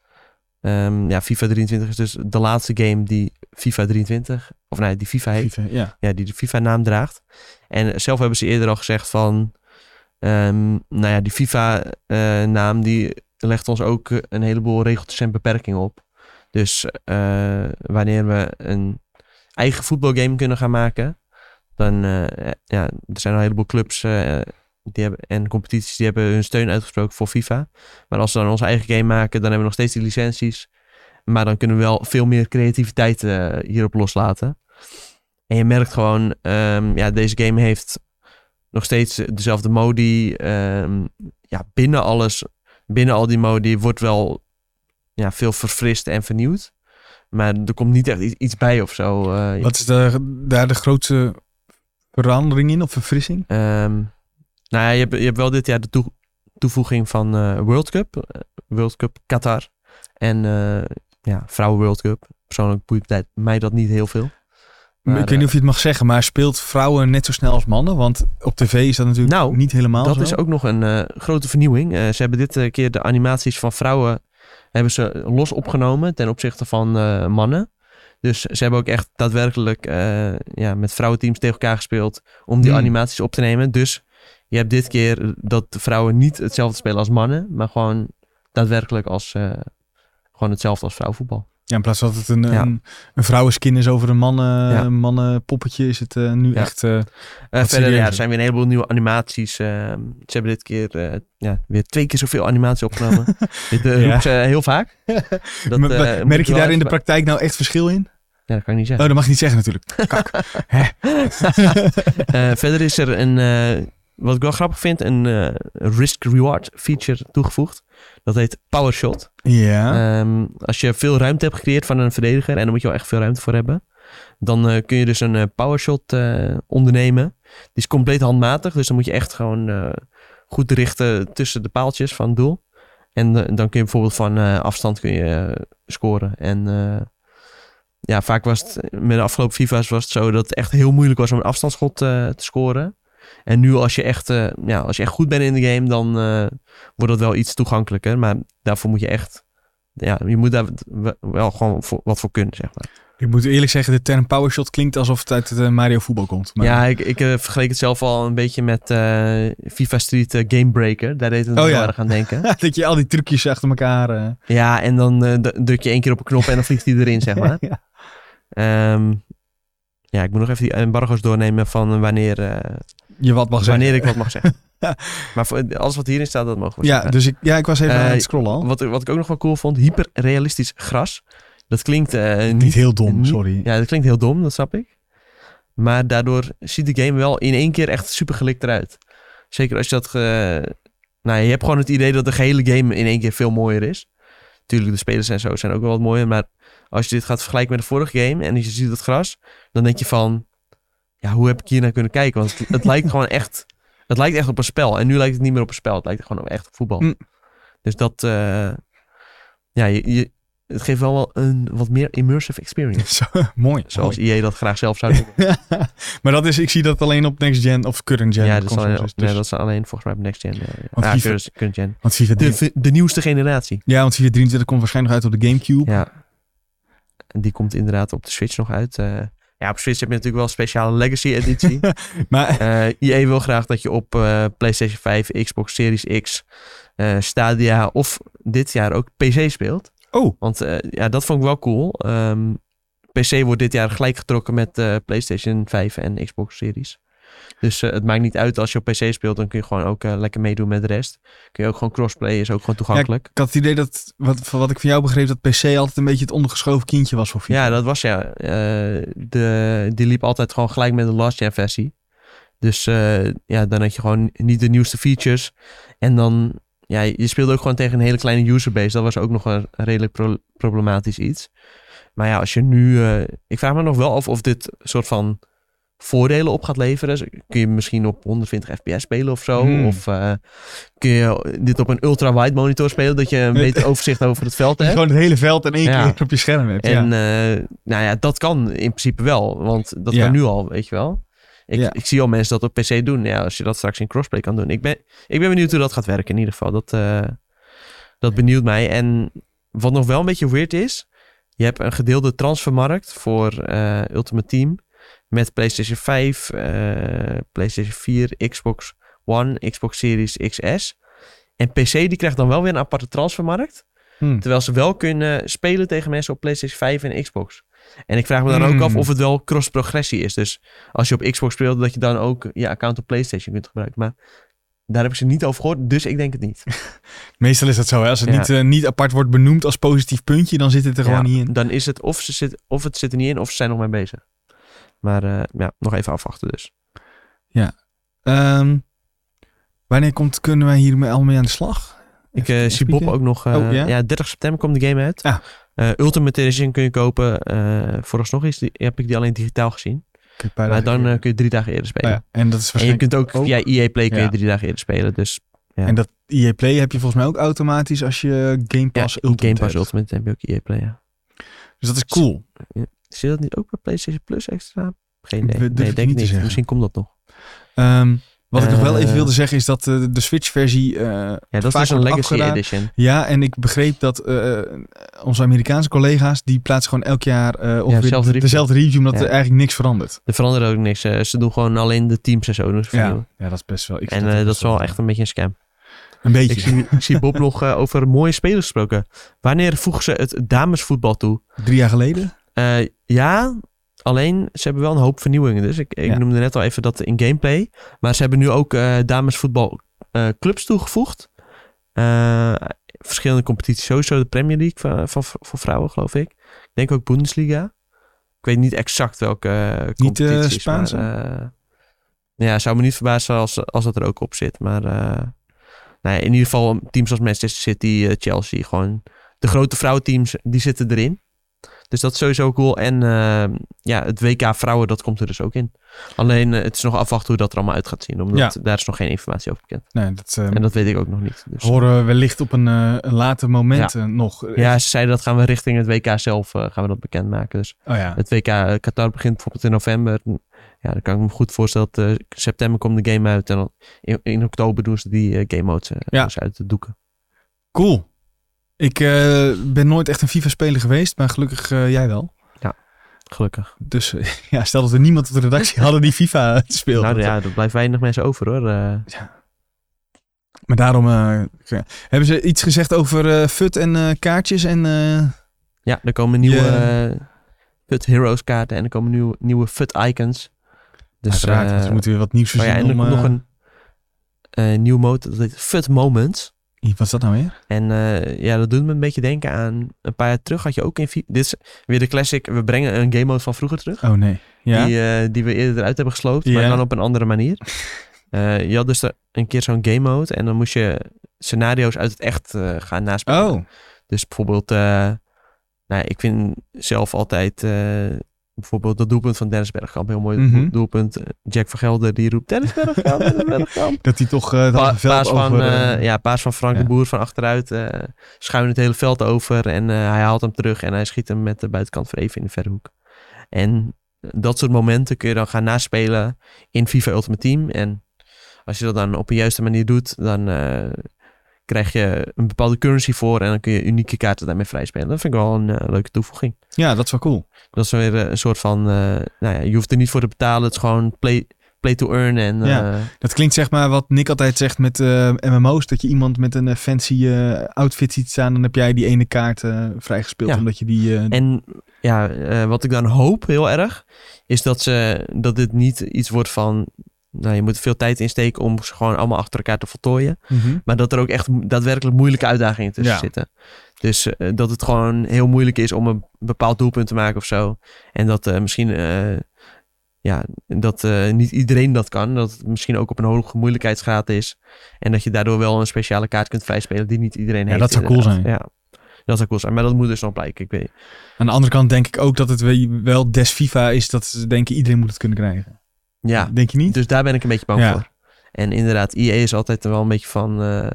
Ehm, ja, FIFA 23 is dus de laatste game die FIFA 23, of nee, die FIFA heet, FIFA, ja. ja, die de FIFA-naam draagt. En zelf hebben ze eerder al gezegd van, ehm, nou ja, die FIFA-naam die legt ons ook eh, een heleboel regeltjes en beperkingen op. Dus eh, wanneer we een eigen voetbalgame kunnen gaan maken, dan, eh, ja, er zijn al een heleboel clubs eh, die hebben, en competities die hebben hun steun uitgesproken voor FIFA. Maar als we dan onze eigen game maken, dan hebben we nog steeds die licenties. Maar dan kunnen we wel veel meer creativiteit eh, hierop loslaten. En je merkt gewoon, ehm, ja, deze game heeft nog steeds dezelfde modi. Ehm, ja, binnen alles, binnen al die modi wordt wel ja, veel verfrist en vernieuwd. Maar er komt niet echt iets, bij of zo. eh. Wat is de, daar de grootste verandering in of verfrissing? Ehm, nou ja, je hebt, je hebt wel dit jaar de toe- toevoeging van eh, World Cup. eh, World Cup Qatar. En eh, ja, Vrouwen World Cup. Persoonlijk boeit mij dat niet heel veel. Maar, ik weet niet eh, of je het mag zeggen, maar speelt vrouwen net zo snel als mannen? Want op tv is dat natuurlijk Nou, niet helemaal Dat zo. is ook nog een eh, grote vernieuwing. Eh, ze hebben dit keer de animaties van vrouwen hebben ze los opgenomen ten opzichte van mannen. Dus ze hebben ook echt daadwerkelijk ja, met vrouwenteams tegen elkaar gespeeld om die Hmm. animaties op te nemen. Dus je hebt dit keer dat de vrouwen niet hetzelfde spelen als mannen, maar gewoon daadwerkelijk als gewoon hetzelfde als vrouwenvoetbal. Ja, in plaats van dat het een, Ja. een, een vrouwenskin is over een mannen, Ja. mannenpoppetje, is het eh, nu Ja. echt... eh, Eh, verder, ja, er zijn weer een heleboel nieuwe animaties. ze hebben dit keer ja, weer twee keer zoveel animatie opgenomen. *laughs* dit roepen ze heel vaak. *laughs* Dat, merk je daar in de praktijk nou echt verschil in? Ja, dat kan ik niet Oh, zeggen. dat mag je niet zeggen natuurlijk. *laughs* Kak. Verder is er een, wat ik wel grappig vind, een risk-reward feature toegevoegd. Dat heet PowerShot. ja. Ehm, als je veel ruimte hebt gecreëerd van een verdediger, en daar moet je wel echt veel ruimte voor hebben, dan eh, kun je dus een eh, powershot eh, ondernemen. Die is compleet handmatig, dus dan moet je echt gewoon goed richten tussen de paaltjes van het doel. En dan kun je bijvoorbeeld van afstand kun je, scoren. En ja, vaak was het met de afgelopen FIFA's was het zo dat het echt heel moeilijk was om een afstandsschot te scoren. En nu als je echt, eh, ja, als je echt goed bent in de game, dan eh, wordt dat wel iets toegankelijker. Maar daarvoor moet je echt ja, je moet daar wel- gewoon voor, wat voor kunnen, zeg maar. Ik moet eerlijk zeggen, de term powershot klinkt alsof het uit het eh, Mario voetbal komt. Maar, Ja, ik, ik vergeleek het zelf al een beetje met FIFA Street Gamebreaker. Daar deed het Oh ja. aan denken. *laughs* dat je al die trucjes achter elkaar... ja, en dan druk je één keer op een knop en dan vliegt hij erin, zeg *laughs* maar. ja. Ehm, ja, ik moet nog even die embargo's doornemen van wanneer, eh, Je wat mag zeggen. wanneer ik wat mag zeggen. *laughs* maar voor, alles wat hierin staat, dat mogen we Ja, zeggen. dus ik, ja, ik was even Eh, aan het scrollen al. Wat, wat ik ook nog wel cool vond, hyperrealistisch gras. Dat klinkt eh, niet Niet heel dom, niet- sorry. Ja, dat klinkt heel dom, dat snap ik. Maar daardoor ziet de game wel in één keer echt super gelikt eruit. Zeker als je dat... ge- Nou, je hebt gewoon het idee dat de gehele game in één keer veel mooier is. Tuurlijk, de spelers en zo zijn ook wel wat mooier. Maar als je dit gaat vergelijken met de vorige game en je ziet het gras, dan denk je van... Ja, hoe heb ik hier naar kunnen kijken? Want het, het lijkt gewoon echt... Het lijkt echt op een spel. En nu lijkt het niet meer op een spel. Het lijkt gewoon echt op voetbal. Mm. Dus dat... eh, ja, je, je, het geeft wel wel een wat meer immersive experience. *laughs* Zo, mooi. Zoals mooi. EA dat graag zelf zou doen. *laughs* maar dat is, ik zie dat alleen op next gen of current gen. ja, dat is, alleen. Dus- nee, dat is alleen volgens mij op Next Gen. eh, Want ja, FIFA- current- gen. Want FIFA, De, 3, de nieuwste generatie. ja, want FIFA 23 komt waarschijnlijk uit op de Gamecube. Ja. En die komt inderdaad op de Switch nog uit. eh. ja, op Switch heb je natuurlijk wel een speciale Legacy editie. *laughs* Maar Eh EA wil graag dat je op eh, PlayStation 5, Xbox Series X, eh, Stadia of dit jaar ook PC speelt. Oh. Want eh, ja, dat vond ik wel cool. Ehm, PC wordt dit jaar gelijk getrokken met eh, PlayStation 5 en Xbox Series. Dus eh, het maakt niet uit als je op PC speelt, dan kun je gewoon ook eh, lekker meedoen met de rest. Kun je ook gewoon crossplay, is ook gewoon toegankelijk. ik had het idee dat, wat, van wat ik van jou begreep, dat PC altijd een beetje het ondergeschoven kindje was voor FIFA. Ja, dat was ja. eh, de, die liep altijd gewoon gelijk met de last gen versie. Dus ja, dan had je gewoon niet de nieuwste features. En dan, ja, je speelde ook gewoon tegen een hele kleine userbase. Dat was ook nog een redelijk pro- problematisch iets. Maar ja, als je nu... ik vraag me nog wel af of dit soort van voordelen op gaat leveren. Dus kun je misschien op 120 fps spelen of zo? Hmm. Of eh, kun je dit op een ultra-wide monitor spelen... dat je een *laughs* beter overzicht over het veld hebt? Gewoon het hele veld in één Ja. keer op je scherm hebt. En ja. eh, nou ja, dat kan in principe wel. Want dat kan nu al, weet je wel. Ik, Ja. ik zie al mensen dat op PC doen. Ja, als je dat straks in crossplay kan doen. Ik ben, ik ben benieuwd hoe dat gaat werken in ieder geval. Dat, eh, dat benieuwt mij. En wat nog wel een beetje weird is. Je hebt een gedeelde transfermarkt voor eh, Ultimate Team. Met PlayStation 5, eh, PlayStation 4, Xbox One, Xbox Series XS. En PC die krijgt dan wel weer een aparte transfermarkt. Hm. Terwijl ze wel kunnen spelen tegen mensen op PlayStation 5 en Xbox. En ik vraag me dan ook Hmm. af of het wel cross-progressie is. Dus als je op Xbox speelt, dat je dan ook je account op PlayStation kunt gebruiken. Maar daar heb ik ze niet over gehoord, dus ik denk het niet. *laughs* Meestal is dat zo. Hè? Als het Ja. niet, eh, niet apart wordt benoemd als positief puntje, dan zit het er gewoon niet in. Dan is het of, ze zit, of het zit er niet in, of ze zijn nog mee bezig. Maar eh, ja, nog even afwachten dus. Ehm, wanneer komt, kunnen wij hiermee allemaal mee aan de slag? Ik eh, zie Bob ook nog... eh, Oh, ja? ja? 30 september komt de game uit. Ah. Eh, Ultimate Edition kun je kopen. vooralsnog is die, heb ik die alleen digitaal gezien. Maar dan kun je drie dagen eerder Oh spelen. ja, En dat is En je kunt ook via EA Play kun je Ja. drie dagen eerder spelen. Dus ja. En dat EA Play heb je volgens mij ook automatisch als je Game ja, Pass Ultimate Game Pass hebt. Ultimate heb je ook EA Play, ja. Dus dat is cool. Je dat niet ook bij PlayStation Plus extra? Geen Dat idee. Nee, ik denk niet ik niet. zeggen. Misschien komt dat nog. Ehm, wat ik nog wel even Eh. wilde zeggen is dat eh, de Switch-versie... eh, Ja, dat is dus een Legacy afgedaan. Edition. Ja, en ik begreep dat eh, onze Amerikaanse collega's... die plaatsen gewoon elk jaar eh ongeveer dezelfde review. dezelfde review... omdat Ja. er eigenlijk niks verandert. Er verandert ook niks. eh, ze doen gewoon alleen de teams en zo. vernieuwen. Ja, ja, dat is best wel... Ik En eh, dat best is wel echt een beetje een scam. Een beetje. Ik zie, ik zie Bob *laughs* nog eh, over mooie spelers gesproken. Wanneer voegen ze het damesvoetbal toe? Drie jaar geleden? Eh, ja, alleen ze hebben wel een hoop vernieuwingen. Dus ik, ik Ja. noemde net al even dat in gameplay. Maar ze hebben nu ook eh, damesvoetbal eh, toegevoegd. Verschillende competities. Sowieso de Premier League van, van, voor vrouwen, geloof ik. Ik denk ook Bundesliga. Ik weet niet exact welke Niet, competities. eh, Spaanse? Maar, ja, zou me niet verbazen als, als dat er ook op zit. Maar nou ja, in ieder geval teams als Manchester City, Chelsea. Gewoon de grote vrouwenteams, die zitten erin. Dus dat is sowieso cool. En eh, ja, het WK vrouwen, dat komt er dus ook in. Alleen eh, het is nog afwachten hoe dat er allemaal uit gaat zien. Omdat daar is nog geen informatie over bekend. Nee, dat eh, En dat weet ik ook nog niet. Dus, horen we wellicht op een, eh, een later moment eh, nog. ja, ze zeiden dat gaan we richting het WK zelf gaan we dat bekendmaken. Dus Oh ja. het WK Qatar begint bijvoorbeeld in november. Ja, dan kan ik me goed voorstellen dat september komt de game uit. En dan in, in oktober doen ze die game modes uit de doeken. Cool. Ik eh, ben nooit echt een FIFA-speler geweest, maar gelukkig eh, jij wel. Gelukkig. Dus eh, *laughs* ja, stel dat er niemand op de redactie hadden die FIFA *laughs* speelde. Nou ja, er blijft weinig mensen over hoor. Eh, Maar daarom ja. hebben ze iets gezegd over FUT en kaartjes en... Ja, er komen nieuwe FUT Heroes kaarten en er komen nieuwe, nieuwe FUT icons. Dus, uiteraard, eh, we moeten weer wat nieuws oh ja, verzinnen en er om... nog een eh nieuw mode, dat heet FUT Moments. Wat is dat nou weer? En eh, ja, dat doet me een beetje denken aan een paar jaar terug had je ook in. Dit is weer de classic, we brengen een game mode van vroeger terug. Oh nee. Ja? Die, eh, die we eerder eruit hebben gesloopt, maar dan op een andere manier. *laughs* Eh, je had dus een keer zo'n game mode en dan moest je scenario's uit het echt gaan naspelen. Oh. Dus bijvoorbeeld, nou, ik vind zelf altijd bijvoorbeeld dat doelpunt van Dennis Bergkamp heel mooi Mhm. doelpunt. Jack van Gelder die roept Dennis Bergkamp, Dennis Bergkamp. *laughs* Dat hij toch dat Pa- paas, over... eh, eh, ja, paas van Frank ja. de Boer van achteruit. eh schuin het hele veld over en hij haalt hem terug en hij schiet hem met de buitenkant voor even in de verre hoek. En dat soort momenten kun je dan gaan naspelen in FIFA Ultimate Team. En als je dat dan op een juiste manier doet, dan krijg je een bepaalde currency voor en dan kun je unieke kaarten daarmee vrijspelen. Dat vind ik wel een eh, leuke toevoeging. Ja, dat is wel cool. Dat is weer eh, een soort van, eh, nou ja, je hoeft er niet voor te betalen. Het is gewoon play, play to earn en Ja. Dat klinkt zeg maar wat Nick altijd zegt met MMO's. Dat je iemand met een fancy outfit ziet staan. Dan heb jij die ene kaart vrijgespeeld. Ja. Omdat je die... En ja, wat ik dan hoop heel erg, is dat, ze, dat dit niet iets wordt van... Nou, je moet veel tijd insteken om ze gewoon allemaal achter elkaar te voltooien. mhm. Maar dat er ook echt daadwerkelijk moeilijke uitdagingen tussen Ja. zitten. Dus eh, dat het gewoon heel moeilijk is om een bepaald doelpunt te maken of zo. En dat eh, misschien eh, ja, dat niet iedereen dat kan. Dat het misschien ook op een hoge moeilijkheidsgraad is. En dat je daardoor wel een speciale kaart kunt vrijspelen die niet iedereen Ja, heeft. dat zou cool zijn. Ja, dat zou cool zijn. Maar dat moet dus nog blijken. Ik weet, Aan de andere kant denk ik ook dat het we- wel des FIFA is dat ze denken iedereen moet het kunnen krijgen. Ja, Denk je niet? dus daar ben ik een beetje bang Ja. voor. En inderdaad, EA is altijd wel een beetje van... eh,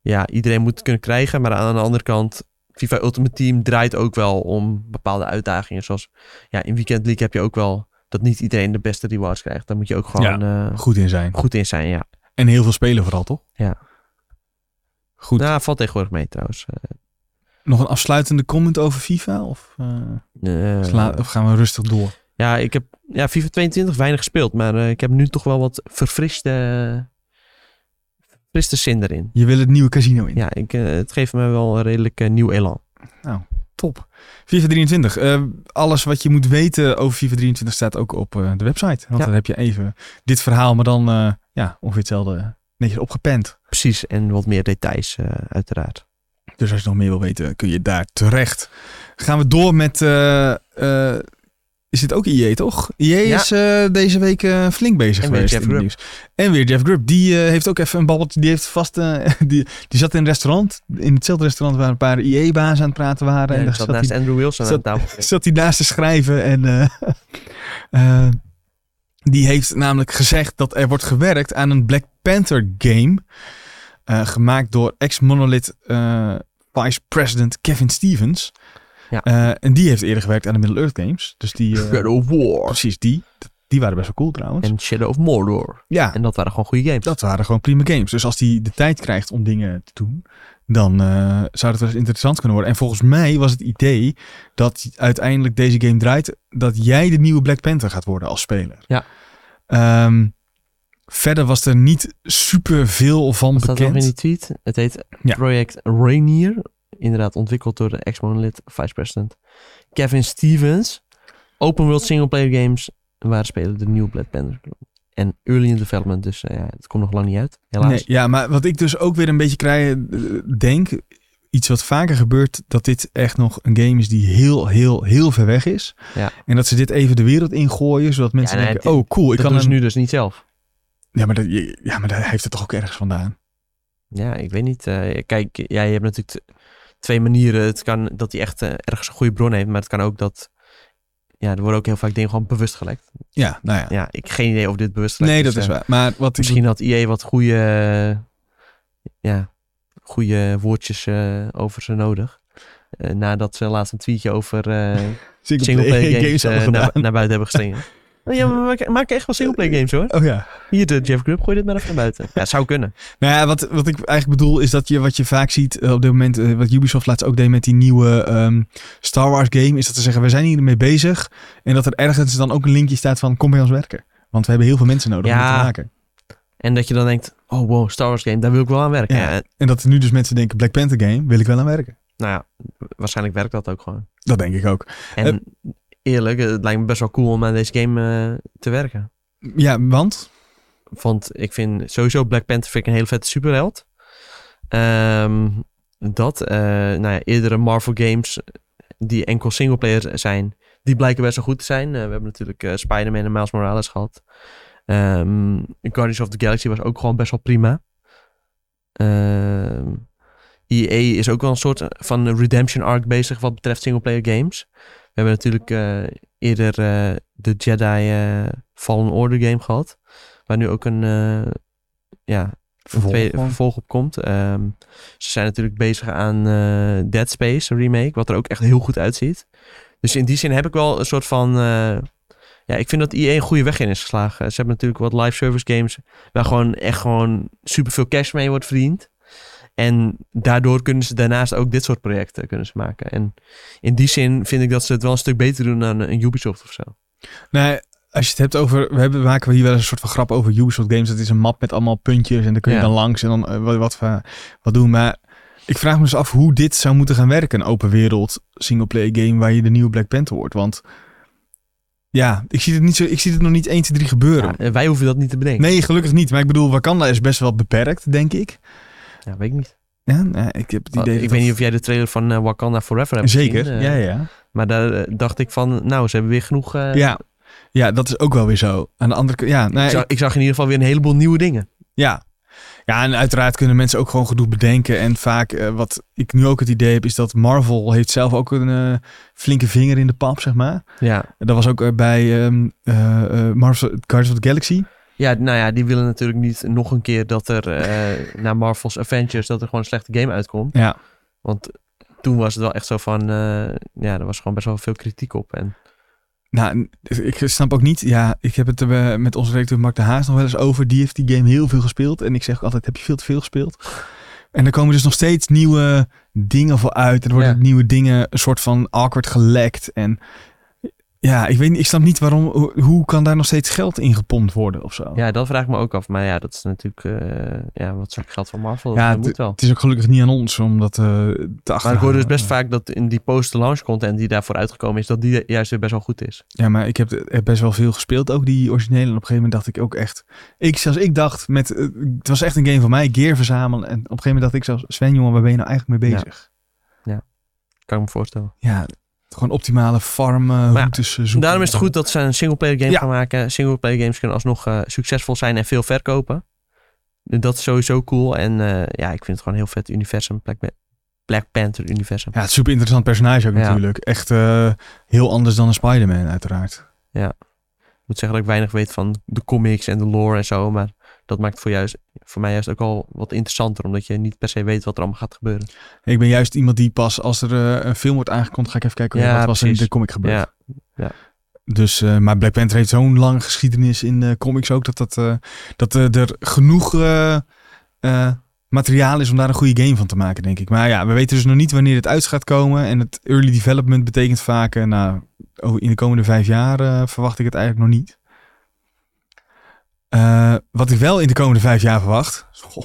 ja, iedereen moet het kunnen krijgen. Maar aan de andere kant, FIFA Ultimate Team draait ook wel om bepaalde uitdagingen. Zoals, ja, in Weekend League heb je ook wel... dat niet iedereen de beste rewards krijgt. Daar moet je ook gewoon eh, Goed in zijn. goed in zijn, ja. En heel veel spelen vooral, toch? Ja. Goed. Nou, valt tegenwoordig mee trouwens. Nog een afsluitende comment over FIFA? Of, eh, Eh, of gaan we rustig door? Ja, ik heb ja, FIFA 22 weinig gespeeld. Maar eh, ik heb nu toch wel wat verfriste, verfriste zin erin. Je wil het nieuwe casino in. Ja, ik, eh, het geeft me wel een redelijk eh, nieuw elan. Top. FIFA 23. Eh, alles wat je moet weten over FIFA 23 staat ook op de website. Want Ja. dan heb je even dit verhaal, maar dan ja, ongeveer hetzelfde netjes opgepend. Precies, en wat meer details uiteraard. Dus als je nog meer wil weten, kun je daar terecht. Gaan we door met... is dit ook IE, toch? IE Ja. is eh, deze week eh, flink bezig En weer geweest. Jeff in nieuws. En weer Jeff Grubb. Die eh, heeft ook even een babbeltje. Die heeft vast... *laughs* die, die zat in een restaurant. In hetzelfde restaurant waar een paar IE-bazen aan het praten waren. Ja, en daar zat zat naast Andrew Wilson aan zat- tafel. *laughs* zat hij naast te schrijven en *laughs* die heeft namelijk gezegd dat er wordt gewerkt aan een Black Panther game gemaakt door ex-Monolith eh, Vice President Kevin Stevens. Ja. Eh, en die heeft eerder gewerkt aan de Middle Earth games. Dus die, eh, Shadow of War. precies die. Die waren best wel cool trouwens. En Shadow of Mordor. ja, En dat waren gewoon goede games. dat waren gewoon prima games. Dus als hij de tijd krijgt om dingen te doen, dan eh, zou het wel eens interessant kunnen worden. En volgens mij was het idee dat uiteindelijk deze game draait, dat jij de nieuwe Black Panther gaat worden als speler. Ja. Ehm, verder was er niet super veel van Wat staat er nog bekend. in die tweet? Het heet Ja. Project Rainier. Inderdaad, ontwikkeld door de ex-monolith vice president Kevin Stevens. Open world single player games. Waar spelen de nieuwe Black Panther. En early in development, dus eh, ja, het komt nog lang niet uit. Helaas. Nee, ja, maar wat ik dus ook weer een beetje krijg, eh, denk, iets wat vaker gebeurt, dat dit echt nog een game is die heel, heel, heel ver weg is. Ja. En dat ze dit even de wereld ingooien, zodat mensen Ja, nee, denken, het- oh cool, ik kan een... nu dus niet zelf. Ja, maar, dat, ja, maar dat heeft het toch ook ergens vandaan. Ja, ik weet niet. eh, kijk, ja, je hebt natuurlijk twee manieren. Het kan dat hij echt eh, ergens een goede bron heeft, maar het kan ook dat... Ja, er worden ook heel vaak dingen gewoon bewust gelekt. Ja, nou ja. Ja, ik geen idee of dit bewust gelekt nee, dat is waar. Maar wat ik Misschien had EA wat goede, ja, goede woordjes eh, over ze nodig. Eh, nadat ze laatst een tweetje over eh *laughs* singleplayer games, eh, naar, naar buiten hebben geslingerd. *laughs* Oh, ja, maar we maken- maken echt wel singleplayer games hoor. Oh ja. Hier, de Jeff Grubb, gooi dit maar even naar buiten. Ja, zou kunnen. Nou ja, wat, wat ik eigenlijk bedoel is dat je wat je vaak ziet eh, op dit moment, eh, wat Ubisoft laatst ook deed met die nieuwe ehm, Star Wars game, is dat ze zeggen we zijn hiermee bezig en dat er ergens dan ook een linkje staat van kom bij ons werken. Want we hebben heel veel mensen nodig om Ja. het te maken. En dat je dan denkt, oh wow, Star Wars game, daar wil ik wel aan werken. Ja. Ja, En dat er nu dus mensen denken Black Panther game, wil ik wel aan werken. nou ja, waarschijnlijk werkt dat ook gewoon. Dat denk ik ook. En eerlijk, het lijkt me best wel cool om aan deze game eh, te werken. Ja, want? Want ik vind sowieso Black Panther vind ik een hele vette superheld. Ehm, dat, eh, nou ja, eerdere Marvel games die enkel singleplayer zijn, die blijken best wel goed te zijn. Eh, we hebben natuurlijk Spider-Man en Miles Morales gehad. Ehm, Guardians of the Galaxy was ook gewoon best wel prima. Ehm EA is ook wel een soort van redemption arc bezig wat betreft singleplayer games. We hebben natuurlijk eh, eerder eh, de Jedi eh, Fallen Order game gehad. Waar nu ook een, ja, Vervolg op komt. Ehm, ze zijn natuurlijk bezig aan Dead Space een remake. Wat er ook echt heel goed uitziet. Dus in die zin heb ik wel een soort van... ja, ik vind dat EA een goede weg in is geslagen. Ze hebben natuurlijk wat live service games... waar gewoon echt gewoon superveel cash mee wordt verdiend. En daardoor kunnen ze daarnaast ook dit soort projecten kunnen ze maken. En in die zin vind ik dat ze het wel een stuk beter doen dan een Ubisoft of zo. Nee, als je het hebt over, we hebben, maken we hier wel eens een soort van grap over Ubisoft games. Dat is een map met allemaal puntjes en dan kun je Ja. dan langs en dan eh, wat, wat, wat doen. Maar ik vraag me dus af hoe dit zou moeten gaan werken. Een open wereld singleplayer game waar je de nieuwe Black Panther wordt. Want ja, ik zie het, niet zo, ik zie het nog niet 1, 2, 3 gebeuren. Ja, en wij hoeven dat niet te bedenken. Nee, gelukkig niet. Maar ik bedoel, Wakanda is best wel beperkt, denk ik. Ja, weet ik niet. Ja, nou, ik heb het idee ik dat weet niet of jij de trailer van eh, Wakanda Forever hebt Zeker, gezien. eh, ja, ja. Maar daar eh, dacht ik van, nou, ze hebben weer genoeg... eh, Ja, Ja, dat is ook wel weer zo. Aan de andere kant, ja, nee, ik, zag, ik zag in ieder geval weer een heleboel nieuwe dingen. ja. Ja, en uiteraard kunnen mensen ook gewoon genoeg bedenken. En vaak, eh, wat ik nu ook het idee heb, is dat Marvel heeft zelf ook een eh, flinke vinger in de pap, zeg maar. Ja. Dat was ook eh, bij eh, eh, Marvel Guardians of the Galaxy. Ja, nou ja, die willen natuurlijk niet nog een keer dat er eh *laughs* na Marvel's Avengers dat er gewoon een slechte game uitkomt. Ja, Want toen was het wel echt zo van, eh, ja, er was gewoon best wel veel kritiek op. En nou, ik snap ook niet. Ja, ik heb het eh, met onze redacteur Mark de Haas nog wel eens over. Die heeft die game heel veel gespeeld. En ik zeg ook altijd, heb je veel te veel gespeeld? En er komen dus nog steeds nieuwe dingen voor uit. Er worden Ja. nieuwe dingen een soort van awkward gelekt. En ja, ik weet niet, ik snap niet waarom, hoe, hoe kan daar nog steeds geld in gepompt worden of zo? ja, dat vraag ik me ook af. Maar ja, dat is natuurlijk, eh, ja, wat zak geld van Marvel, Ja, dat het- moet wel. Het is ook gelukkig niet aan ons om dat eh, te achterhalen. Maar ik hoor dus best vaak dat in die post-launch content die daarvoor uitgekomen is, dat die juist weer best wel goed is. Ja, maar ik heb, best wel veel gespeeld, ook die originele. En op een gegeven moment dacht ik ook echt... Ik, zelfs ik dacht, met, eh, het was echt een game van mij, gear verzamelen. En op een gegeven moment dacht ik zelfs, Sven jongen, waar ben je nou eigenlijk mee Ja. bezig? Kan ik me voorstellen. Ja, gewoon optimale farm eh, ja, routes eh, zoeken. Daarom is het goed dat ze een singleplayer game Ja. gaan maken. Singleplayer games kunnen alsnog eh, succesvol zijn en veel verkopen. Dat is sowieso cool. En ja, ik vind het gewoon een heel vet universum. Black, Black Panther universum. Ja, het super interessant personage ook Ja. natuurlijk. Echt heel anders dan een Spider-Man uiteraard. Ik moet zeggen dat ik weinig weet van de comics en de lore en zo. Maar dat maakt het voor, juist, voor mij juist ook al wat interessanter. Omdat je niet per se weet wat er allemaal gaat gebeuren. Ik ben juist iemand die pas als er eh, een film wordt aangekondigd, ga ik even kijken Ja, wat was er in precies. de comic gebeurd. Ja, Dus, eh, maar Black Panther heeft zo'n lange geschiedenis in comics ook, dat, dat, eh, dat er genoeg materiaal is om daar een goede game van te maken, denk ik. Maar ja, we weten dus nog niet wanneer het uit gaat komen. En het early development betekent vaak, nou, in de komende vijf jaar verwacht ik het eigenlijk nog niet. Eh, wat ik wel in de komende vijf jaar verwacht, goh,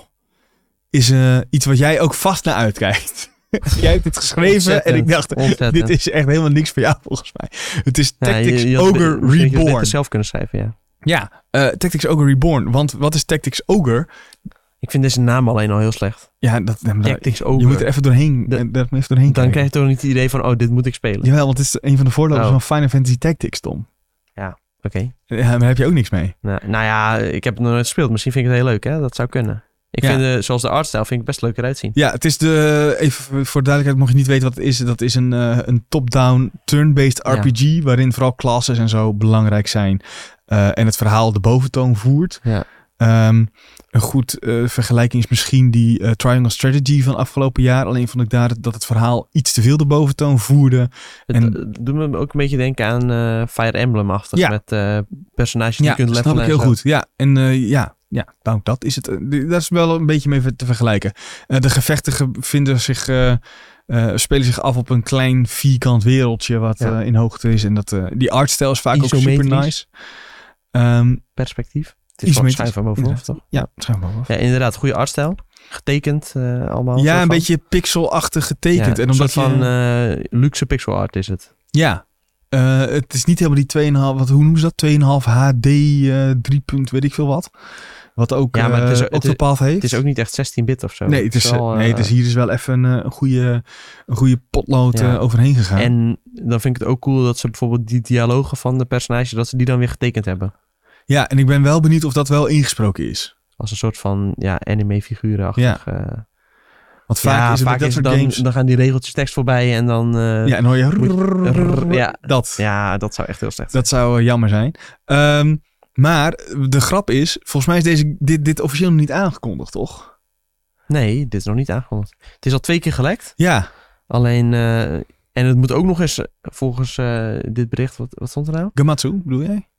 is eh, iets wat jij ook vast naar uitkijkt. *laughs* jij hebt het geschreven en ik dacht, Ontzettend. dit is echt helemaal niks voor jou volgens mij. Het is Ja, je- Tactics je Ogre had je het Reborn. beter zelf kunnen schrijven, ja. Ja, eh, Tactics Ogre Reborn. Want wat is Tactics Ogre? Ik vind deze naam alleen al heel slecht. Ja, dat, Tactics Ogre. je moet er even doorheen. De- even doorheen Dan kijken. krijg je toch niet het idee van, oh, dit moet ik spelen. Jawel, want het is een van de voorlopers Oh. van Final Fantasy Tactics, Tom. Oké. Ja, daar heb je ook niks mee. Nou, nou ja, ik heb het nog nooit gespeeld. Misschien vind ik het heel leuk, hè? Dat zou kunnen. Ik Ja. vind, de, zoals de artstyle, vind ik best leuk eruit zien. Ja, het is de. Even voor de duidelijkheid, mocht je niet weten wat het is. Dat is een, eh, een top-down turn-based Ja. RPG. Waarin vooral classes en zo belangrijk zijn. eh, en het verhaal de boventoon voert. Ja. Ehm, een goed eh, vergelijking is misschien die eh, Triangle Strategy van afgelopen jaar. Alleen vond ik daar dat het verhaal iets te veel de boventoon voerde. Het En- het doet me ook een beetje denken aan eh, Fire Emblem-achtig. Ja. Met eh, personages die Ja, je kunt levelen snap ik heel goed. Ja, en eh, ja, ja, nou dat is het. Eh, Dat is wel een beetje mee te vergelijken. Eh, de gevechten ge- vinden zich, eh, eh, spelen zich af op een klein vierkant wereldje wat Ja. eh, in hoogte is. En dat, eh, die artstijl is vaak ook super nice. Ehm Perspectief. Het is Iets met- schuin van bovenaf, toch? ja, maar af. Ja, inderdaad. Goede artstijl. Getekend eh, allemaal. Ja, een van. beetje pixelachtig getekend. Ja, en omdat je, van eh, luxe pixel art is het. Ja, eh, het is niet helemaal die 2,5, wat, hoe noemen ze dat? 2,5 HD, eh 3 punt, weet ik veel wat. Wat ook Ja, maar het is- Octopath heeft. Het is ook niet echt 16-bit of zo. Nee, het is, wel, nee, het is hier dus wel even een, een, goede, een goede potlood Ja. overheen gegaan. En dan vind ik het ook cool dat ze bijvoorbeeld die dialogen van de personages, dat ze die dan weer getekend hebben. Ja, en ik ben wel benieuwd of dat wel ingesproken is. Als een soort van ja, anime-figuren-achtig. eh, Want vaak ja, is het vaak dat is soort dan, games... dan gaan die regeltjes tekst voorbij en dan... eh, ja, en hoor je... ja. Dat, ja, dat zou echt heel slecht zijn. dat zou eh, jammer zijn. Ehm, maar de grap is, volgens mij is deze, dit, dit officieel nog niet aangekondigd, toch? Nee, dit is nog niet aangekondigd. Het is al twee keer gelekt. Ja, Alleen, en het moet ook nog eens, volgens dit bericht, wat, wat stond er nou? Gamatsu bedoel jij?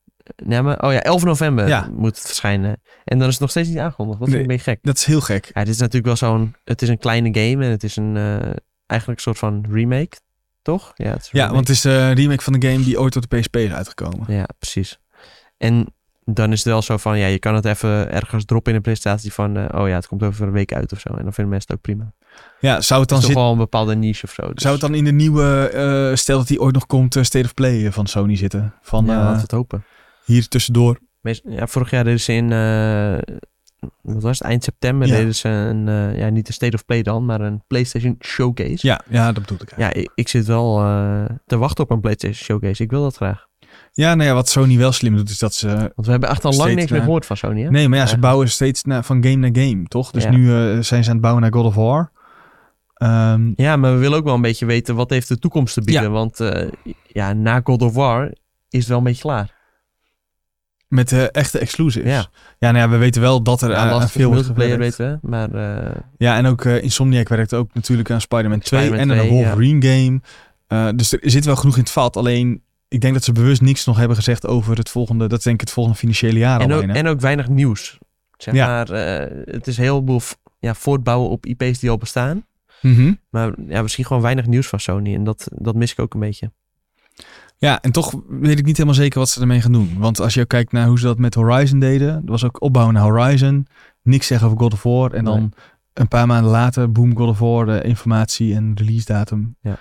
Nee, maar, oh ja, 11 november Ja. moet het verschijnen. En dan is het nog steeds niet aangekondigd. Dat vind ik een beetje gek. Dat is heel gek. Ja, dit is natuurlijk wel zo'n, het is een kleine game en het is een, eh, eigenlijk een soort van remake, toch? Ja, het Ja, want het is eh, een remake van de game die ooit op de PSP is uitgekomen. Ja, precies. En dan is het wel zo van, ja, je kan het even ergens droppen in een presentatie van, eh, oh ja, het komt over een week uit of zo. En dan vinden mensen het ook prima. Ja, zou het dan is toch wel een bepaalde niche of zo. Dus, Zou het dan in de nieuwe, stel dat die ooit nog komt, State of Play van Sony zitten? Van ja, laten we het hopen. Hier tussendoor. Ja, vorig jaar deden ze in, eh, wat was het, eind september Ja. deden ze een, eh, ja, niet een State of Play dan, maar een PlayStation Showcase. Ja, ja dat bedoel ik. eigenlijk. Ja, ik, ik zit wel eh, te wachten op een PlayStation Showcase. Ik wil dat graag. Ja, nou ja, wat Sony wel slim doet, is dat ze... Want we hebben echt al lang niks meer gehoord van Sony, hè? Nee, maar ja, ze bouwen steeds naar, van game naar game, toch? Dus Ja. nu zijn ze aan het bouwen naar God of War. Ehm, Ja, maar we willen ook wel een beetje weten wat heeft de toekomst te bieden. Ja. Want ja, na God of War is het wel een beetje klaar. Met de echte exclusives. Ja. Ja, nou ja, we weten wel dat er Ja, aan, aan lastig veel wordt multiplayer weten we. Maar eh, Ja, en ook eh, Insomniac werkt ook natuurlijk aan Spider-Man 2 Spider-Man en een 2, ja. Wolverine game. Eh, dus er zit wel genoeg in het vat. Alleen, ik denk dat ze bewust niks nog hebben gezegd over het volgende, dat denk ik het volgende financiële jaar en, ook, en ook weinig nieuws. Zeg maar, eh, het is heel heleboel v- ja, voortbouwen op IP's die al bestaan. Mhm. Maar ja, misschien gewoon weinig nieuws van Sony. En dat, dat mis ik ook een beetje. Ja, en toch weet ik niet helemaal zeker wat ze ermee gaan doen. Want als je ook kijkt naar hoe ze dat met Horizon deden, er was ook opbouwen naar Horizon, niks zeggen over God of War. En dan Nee. een paar maanden later, boom, God of War, de informatie en release datum. Ja.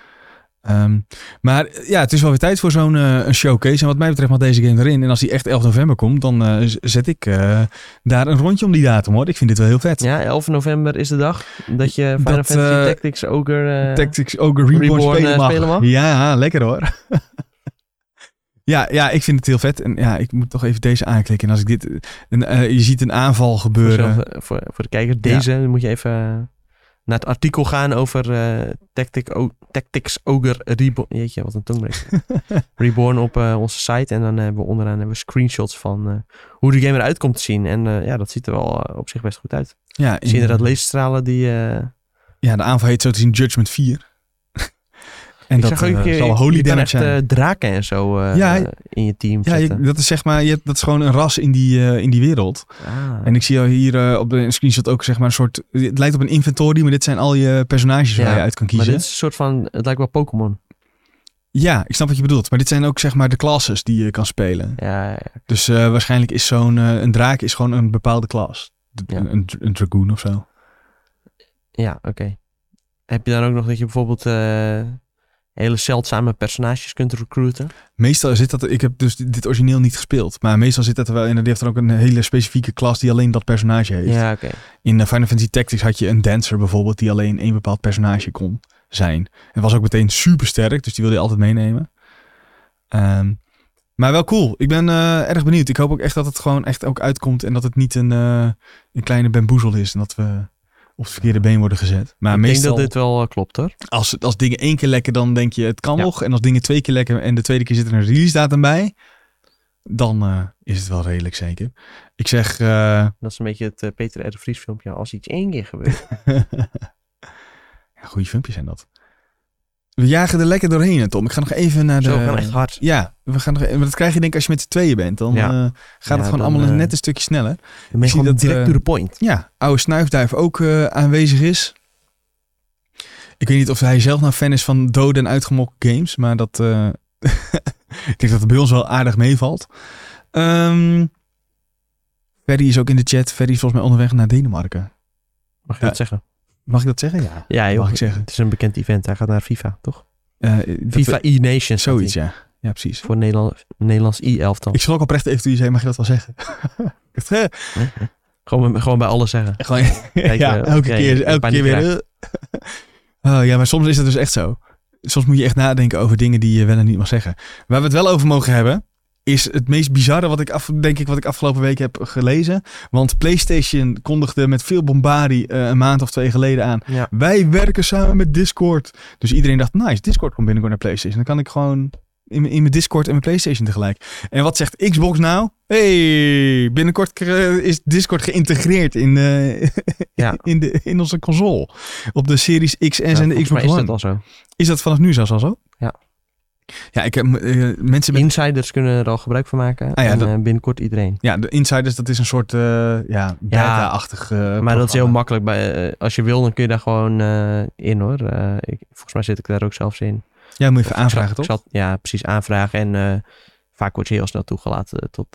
Ehm, maar ja, het is wel weer tijd voor zo'n eh, een showcase. En wat mij betreft mag deze game erin. En als die echt 11 november komt, dan eh, zet ik eh, daar een rondje om die datum hoor. Ik vind dit wel heel vet. Ja, 11 november is de dag dat je Final Dat, Fantasy eh, Tactics Ogre... eh, Tactics Ogre Reborn, Reborn, spelen, eh, mag. spelen mag? Ja, lekker hoor. *laughs* ja, ja, ik vind het heel vet. En ja, ik moet toch even deze aanklikken. En als ik dit... Een, eh, je ziet een aanval voor, gebeuren. zelf- voor, voor de kijker, deze dan moet je even eh, naar het artikel gaan over eh, Tactic Tactics Ogre Reborn. Jeetje, wat een tongbreker. *laughs* Reborn op eh, onze site. En dan hebben we onderaan hebben we screenshots van eh, hoe de game eruit komt te zien. En eh, ja, dat ziet er wel eh, op zich best goed uit. Ja, Zie je inderdaad laserstralen die... eh, ja, de aanval heet zo te zien Judgment 4. En ik dat zag ook, eh, zal holy echt zijn. eh, draken en zo eh, Ja, in je team ja, je- dat is zeg maar, je hebt, dat is gewoon een ras in die, in die wereld. Ah. En ik zie al hier op de screenshot ook zeg maar een soort, het lijkt op een inventory, maar dit zijn al je personages waar je uit kan maar kiezen. dit is een soort van... Het lijkt wel Pokémon. Ja, ik snap wat je bedoelt. Maar dit zijn ook zeg maar de classes die je kan spelen. Ja, ja, Dus waarschijnlijk is zo'n een draak is gewoon een bepaalde klas. Ja. Een, een, een dragoon of zo. Ja, oké. Heb je dan ook nog dat je bijvoorbeeld hele zeldzame personages kunt recruiten? Meestal zit dat, ik heb dus dit origineel niet gespeeld. Maar meestal zit dat er wel in. Die heeft dan ook een hele specifieke klas die alleen dat personage heeft. Ja, oké. In eh, Final Fantasy Tactics had je een dancer bijvoorbeeld die alleen één bepaald personage kon zijn. En was ook meteen super sterk, dus die wilde je altijd meenemen. Ehm, maar wel cool. Ik ben eh, erg benieuwd. Ik hoop ook echt dat het gewoon echt ook uitkomt en dat het niet een, eh, een kleine bamboezel is en dat we op het verkeerde been worden gezet. Maar ik meestal, denk dat dit wel eh, klopt hoor. als, als dingen één keer lekken, dan denk je het kan Ja. nog. En als dingen twee keer lekken en de tweede keer zit er een release datum bij, dan eh, is het wel redelijk zeker. Ik zeg, eh, Dat is een beetje het Peter R. Vries filmpje. Als iets één keer gebeurt. *laughs* ja, goede filmpjes zijn dat. We jagen er lekker doorheen, hè, Tom. Ik ga nog even naar de... Zo, we gaan echt hard. Ja, we gaan nog, maar dat krijg je denk ik als je met z'n tweeën bent. Dan Ja. eh, gaat Ja, het gewoon dan, allemaal eh, net een stukje sneller. Dan ben je gewoon dat, direct eh, to the point. Ja, oude snuifduif ook aanwezig is. Ik weet niet of hij zelf nou fan is van dode en uitgemokte games, maar dat... *laughs* ik denk dat het bij ons wel aardig meevalt. Ehm Ferry is ook in de chat. Ferry is volgens mij onderweg naar Denemarken. Mag je dat zeggen? Mag ik dat zeggen? Ja. Ja, joh. Mag ik zeggen. Het is een bekend event. Hij gaat naar FIFA, toch? Dat- FIFA E-Nation. staat Zoiets, ja. Ja, precies. Voor Nederland, Nederlands E-elftal. Ik ook oprecht even toen je zei, mag je dat wel zeggen? *laughs* Gewoon, gewoon bij alles zeggen. *laughs* Gewoon, Kijk, ja, eh, elke keer, elke keer weer. *laughs* Oh, ja, maar soms is het dus echt zo. Soms moet je echt nadenken over dingen die je wel en niet mag zeggen. Waar we het wel over mogen hebben, is het meest bizarre wat ik, af, denk ik, wat ik afgelopen week heb gelezen. Want PlayStation kondigde met veel bombardie eh, een maand of twee geleden aan. Ja. Wij werken samen met Discord. Dus iedereen dacht, nice, Discord komt binnenkort naar PlayStation. Dan kan ik gewoon in, mijn- in mijn Discord en mijn PlayStation tegelijk. En wat zegt Xbox nou? Hey, binnenkort eh, is Discord geïntegreerd in, eh, *laughs* Ja. in, de, in onze console. Op de Series XS Ja, en de Xbox is One. dat al zo. Is dat vanaf nu zelfs al zo? Ja. Ja, ik heb eh, mensen met... Insiders kunnen er al gebruik van maken. Ah ja, en dat- eh, binnenkort iedereen. Ja, de insiders, dat is een soort eh ja, beta-achtig Maar dat is heel makkelijk. Bij, als je wil, dan kun je daar gewoon in hoor. Ik, volgens mij zit ik daar ook zelfs in. Ja, moet je even Of aanvragen, toch? ja, precies aanvragen. En vaak word je heel snel toegelaten tot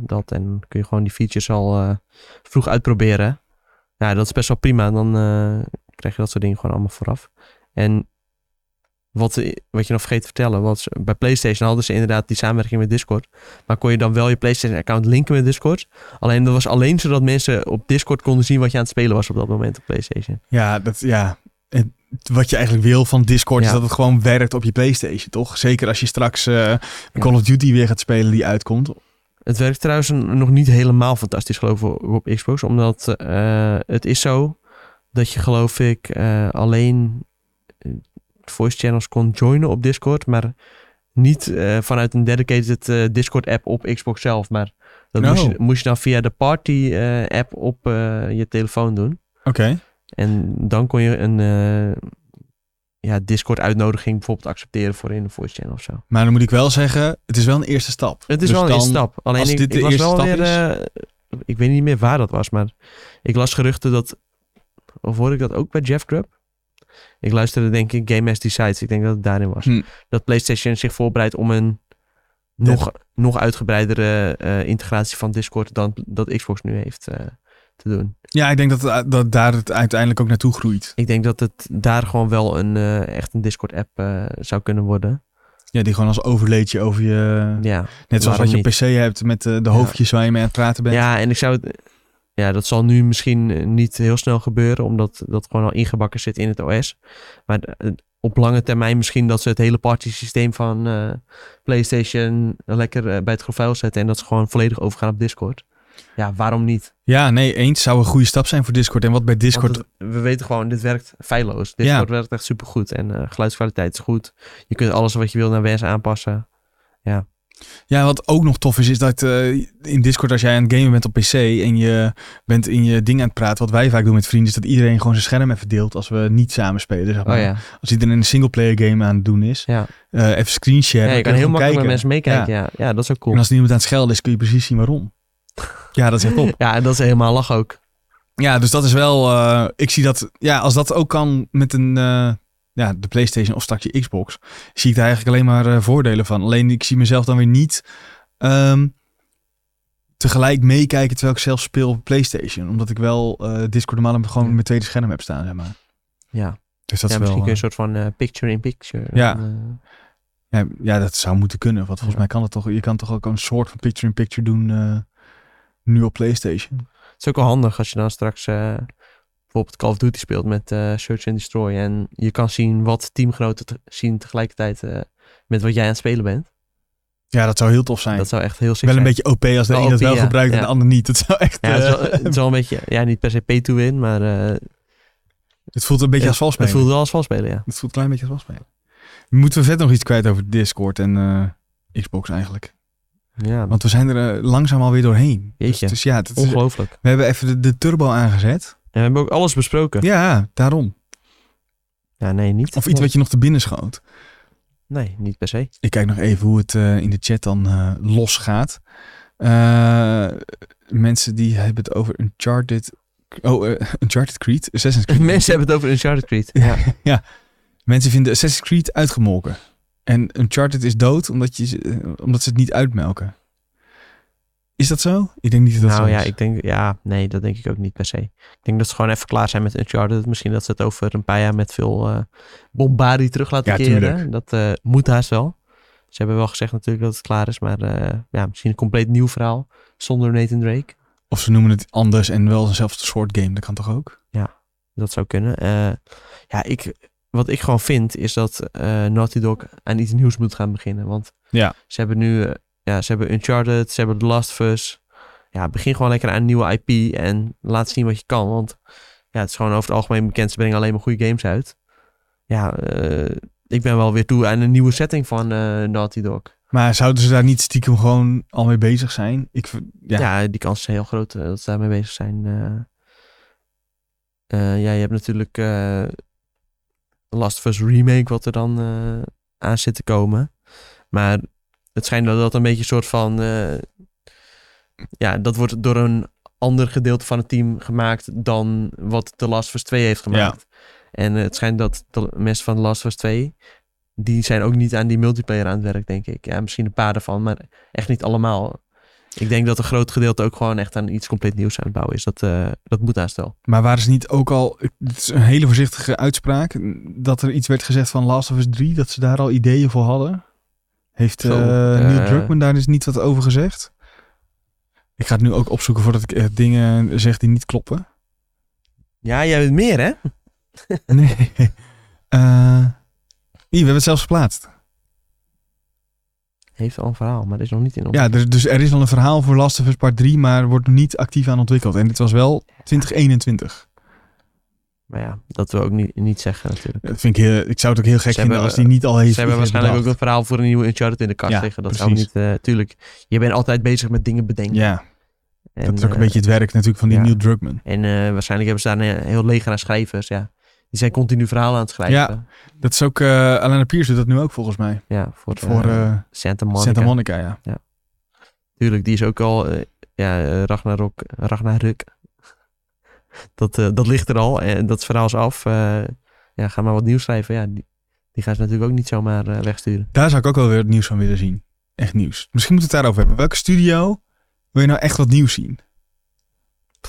dat. En kun je gewoon die features al vroeg uitproberen. Ja, dat is best wel prima. Dan krijg je dat soort dingen gewoon allemaal vooraf. En wat, wat je nog vergeet te vertellen. Was, bij PlayStation hadden ze inderdaad die samenwerking met Discord. Maar kon je dan wel je PlayStation-account linken met Discord. Alleen dat was alleen zodat mensen op Discord konden zien wat je aan het spelen was op dat moment op PlayStation. Ja, dat, ja. En wat je eigenlijk wil van Discord is dat het gewoon werkt op je PlayStation, toch? Zeker als je straks Ja. Call of Duty weer gaat spelen die uitkomt. Het werkt trouwens nog niet helemaal fantastisch geloof ik op Xbox. Omdat eh, het is zo dat je geloof ik eh, alleen voice channels kon joinen op Discord. Maar niet eh, vanuit een dedicated eh, Discord app op Xbox zelf. Maar dat moest, je, Oh. moest je dan via de party eh, app op eh, je telefoon doen. Oké. En dan kon je een eh, ja, Discord uitnodiging bijvoorbeeld accepteren voor in een voice channel of zo. Maar dan moet ik wel zeggen, het is wel een eerste stap. Het is Dus wel een eerste stap. Alleen als ik, dit de ik las eerste wel stap weer... is- eh, ik weet niet meer waar dat was, maar ik las geruchten dat... Of hoorde ik dat ook bij Jeff Grubb? Ik luisterde denk ik Game as Decides. Ik denk dat het daarin was. Hm. Dat PlayStation zich voorbereidt om een nog, nog uitgebreidere eh, integratie van Discord dan dat Xbox nu heeft eh, te doen. Ja, ik denk dat, het- dat daar het uiteindelijk ook naartoe groeit. Ik denk dat het daar gewoon wel een, eh, echt een Discord app eh, zou kunnen worden. Ja, die gewoon als overleedje over je... Ja. Net zoals wat je niet? PC hebt met eh, de hoofdjes waar je mee aan het praten bent. Ja, en ik zou het. Ja, dat zal nu misschien eh, niet heel snel gebeuren, omdat dat gewoon al ingebakken zit in het OS. Maar eh, op lange termijn misschien dat ze het hele party systeem van eh, PlayStation lekker bij het grof zetten en dat ze gewoon volledig overgaan op Discord. Ja, waarom niet? Ja, nee, eens zou een goede stap zijn voor Discord. En wat bij Discord... Het- we weten gewoon, dit werkt feilloos. Discord werkt echt supergoed en geluidskwaliteit is goed. Je kunt alles wat je wil naar wens aanpassen. Ja, wat ook nog tof is, is dat eh, in Discord als jij aan het gamen bent op PC en je bent in je ding aan het praten, wat wij vaak doen met vrienden, is dat iedereen gewoon zijn scherm even deelt als we niet samen spelen. Zeg maar. Oh ja, Als iedereen een singleplayer game aan het doen is, ja. eh, even screenshare. ja je kan heel makkelijk met mensen meekijken. Ja. Ja. dat is ook cool. En als er iemand aan het schelden is, kun je precies zien waarom. *laughs* Ja, dat is echt top. Ja, en dat is helemaal lach ook. Ja, dus dat is wel. eh, ik zie dat. Ja, als dat ook kan met een. Ja, de PlayStation of straks je Xbox. Zie ik daar eigenlijk alleen maar eh, voordelen van. Alleen ik zie mezelf dan weer niet. ehm, tegelijk meekijken terwijl ik zelf speel op PlayStation. Omdat ik wel eh, Discord normaal gewoon Ja. mijn tweede scherm heb staan, zeg maar. Ja. Dus dat ja, is wel. misschien eh, een soort van picture-in-picture. Ja. ja, ja, dat zou moeten kunnen. Want volgens Ja. mij kan het toch. Je kan toch ook een soort van picture-in-picture doen. nu op PlayStation. het is ook wel handig als je dan straks bijvoorbeeld Call of Duty speelt met eh, Search and Destroy. En je kan zien wat teamgenoten te- zien tegelijkertijd eh, met wat jij aan het spelen bent. Ja, dat zou heel tof zijn. Dat zou echt heel sick wel een zijn. beetje OP als de Wel een dat wel ja. gebruikt en Ja. de ander niet. *laughs* Dat zou echt. Ja, het is, wel, eh, het is wel een beetje, ja, niet per se pay to win, maar het voelt een beetje als het, het valspelen. voelt wel als valspelen, ja. Het voelt een klein beetje als valspelen. Moeten we verder nog iets kwijt over Discord en Xbox eigenlijk? Ja, Want we zijn er langzaam alweer doorheen. Dus, Jeetje. dus ja, het is- ongelooflijk. we hebben even de, de turbo aangezet. En we hebben ook alles besproken. Ja, daarom. Ja, nee, niet. Of iets wat je nog te binnen schoot. Nee, niet per se. Ik kijk nog even hoe het eh, in de chat dan eh los gaat. Eh, mensen die hebben het over Uncharted... Oh, *laughs* Uncharted Creed. Assassin's Creed. *laughs* Mensen hebben het over Uncharted Creed. *laughs* Ja. Mensen vinden Assassin's Creed uitgemolken. En Uncharted is dood omdat, je, omdat ze het niet uitmelken. Is dat zo? Ik denk niet dat dat nou zo ja, is. ik denk, ja, nee, dat denk ik ook niet per se. Ik denk dat ze gewoon even klaar zijn met Uncharted. Misschien dat ze het over een paar jaar met veel eh bombardie terug laten Ja, keren. tuurlijk. Dat eh, moet haast wel. Ze hebben wel gezegd natuurlijk dat het klaar is, maar eh, ja, misschien een compleet nieuw verhaal zonder Nathan Drake. Of ze noemen het anders en wel eenzelfde soort game. Dat kan toch ook? Dat zou kunnen. Ja, ik, wat ik gewoon vind is dat Naughty Dog aan iets nieuws moet gaan beginnen. Want Ja. ze hebben nu, ja, ze hebben Uncharted, ze hebben The Last of Us. Ja, begin gewoon lekker aan een nieuwe IP en laat zien wat je kan. Want ja, het is gewoon over het algemeen bekend, ze brengen alleen maar goede games uit. Ja, eh, ik ben wel weer toe aan een nieuwe setting van eh, Naughty Dog. Maar zouden ze daar niet stiekem gewoon al mee bezig zijn? Ik, ja. Ja, die kans is heel groot eh, dat ze daarmee bezig zijn. ja, je hebt natuurlijk Last of Us Remake wat er dan aan zit te komen. Maar het schijnt dat dat een beetje een soort van... eh, ja, dat wordt door een ander gedeelte van het team gemaakt dan wat The Last of Us 2 heeft gemaakt. En eh, het schijnt dat de mensen van The Last of Us 2... die zijn ook niet aan die multiplayer aan het werk, denk ik. Ja, misschien een paar ervan, maar echt niet allemaal. Ik denk dat een groot gedeelte ook gewoon echt aan iets compleet nieuws aan het bouwen is. Dat, eh, dat moet haast wel. Maar waren ze niet ook al... Het is een hele voorzichtige uitspraak. Dat er iets werd gezegd van Last of Us 3. Dat ze daar al ideeën voor hadden. Heeft Zo, eh, Neil eh. Druckmann daar dus niet wat over gezegd? Ik ga het nu ook opzoeken voordat ik eh, dingen zeg die niet kloppen. Ja, jij weet meer hè? *laughs* Nee. Hier, we hebben het zelfs geplaatst. Heeft al een verhaal, maar dat is nog niet in ons. Ja, dus, dus er is al een verhaal voor Last of Us Part 3, maar wordt niet actief aan ontwikkeld. En dit was wel 2021. Maar ja, dat wil ook niet, niet zeggen natuurlijk. Dat vind ik, heel, ik zou het ook heel gek Ze vinden hebben- als die niet al heeft Ze hebben waarschijnlijk ook een verhaal voor een nieuwe Uncharted in de kast Ja, liggen. Dat zou niet... eh tuurlijk, je bent altijd bezig met dingen bedenken. Ja, En, dat is ook een eh, beetje het werk natuurlijk van die ja. Neil Druckmann. En eh, waarschijnlijk hebben ze daar een heel leger aan schrijvers, ja. Die zijn continu verhalen aan het schrijven. Ja, Dat is ook, eh Alana Pierce doet dat nu ook volgens mij. Ja, voor, Voor Santa Monica. Santa Monica, ja. Tuurlijk, die is ook al... ja, Ragnarok, Ragnarök. Dat, eh, dat ligt er al. En dat verhaal is af. Eh, ja, ga maar wat nieuws schrijven. Ja, die, die gaan ze natuurlijk ook niet zomaar eh, wegsturen. Daar zou ik ook wel weer het nieuws van willen zien. Echt nieuws. Misschien moeten we het daarover hebben. Welke studio wil je nou echt wat nieuws zien?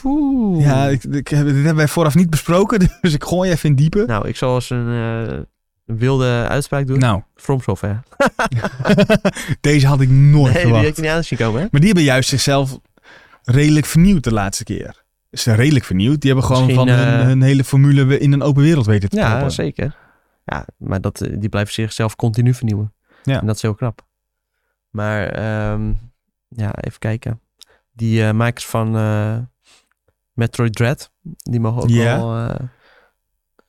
Poeh. Ja, ik, ik, dit hebben wij vooraf niet besproken, *laughs* dus ik gooi even in diepe. Nou, ik zal eens een, een wilde uitspraak doen. Nou, From Software. *laughs* deze had ik nooit Nee, die verwacht. heb je niet aan zien komen, hè? Maar die hebben juist zichzelf redelijk vernieuwd de laatste keer. Ze zijn redelijk vernieuwd. Die hebben gewoon Misschien, van hun, eh, hun hele formule in een open wereld weten te Ja, proppen. zeker. Ja, maar dat, eh, die blijven zichzelf continu vernieuwen. Ja. En dat is heel knap. Maar ehm, ja, even kijken. Die eh, makers van Metroid Dread, die mogen ook Ja. wel...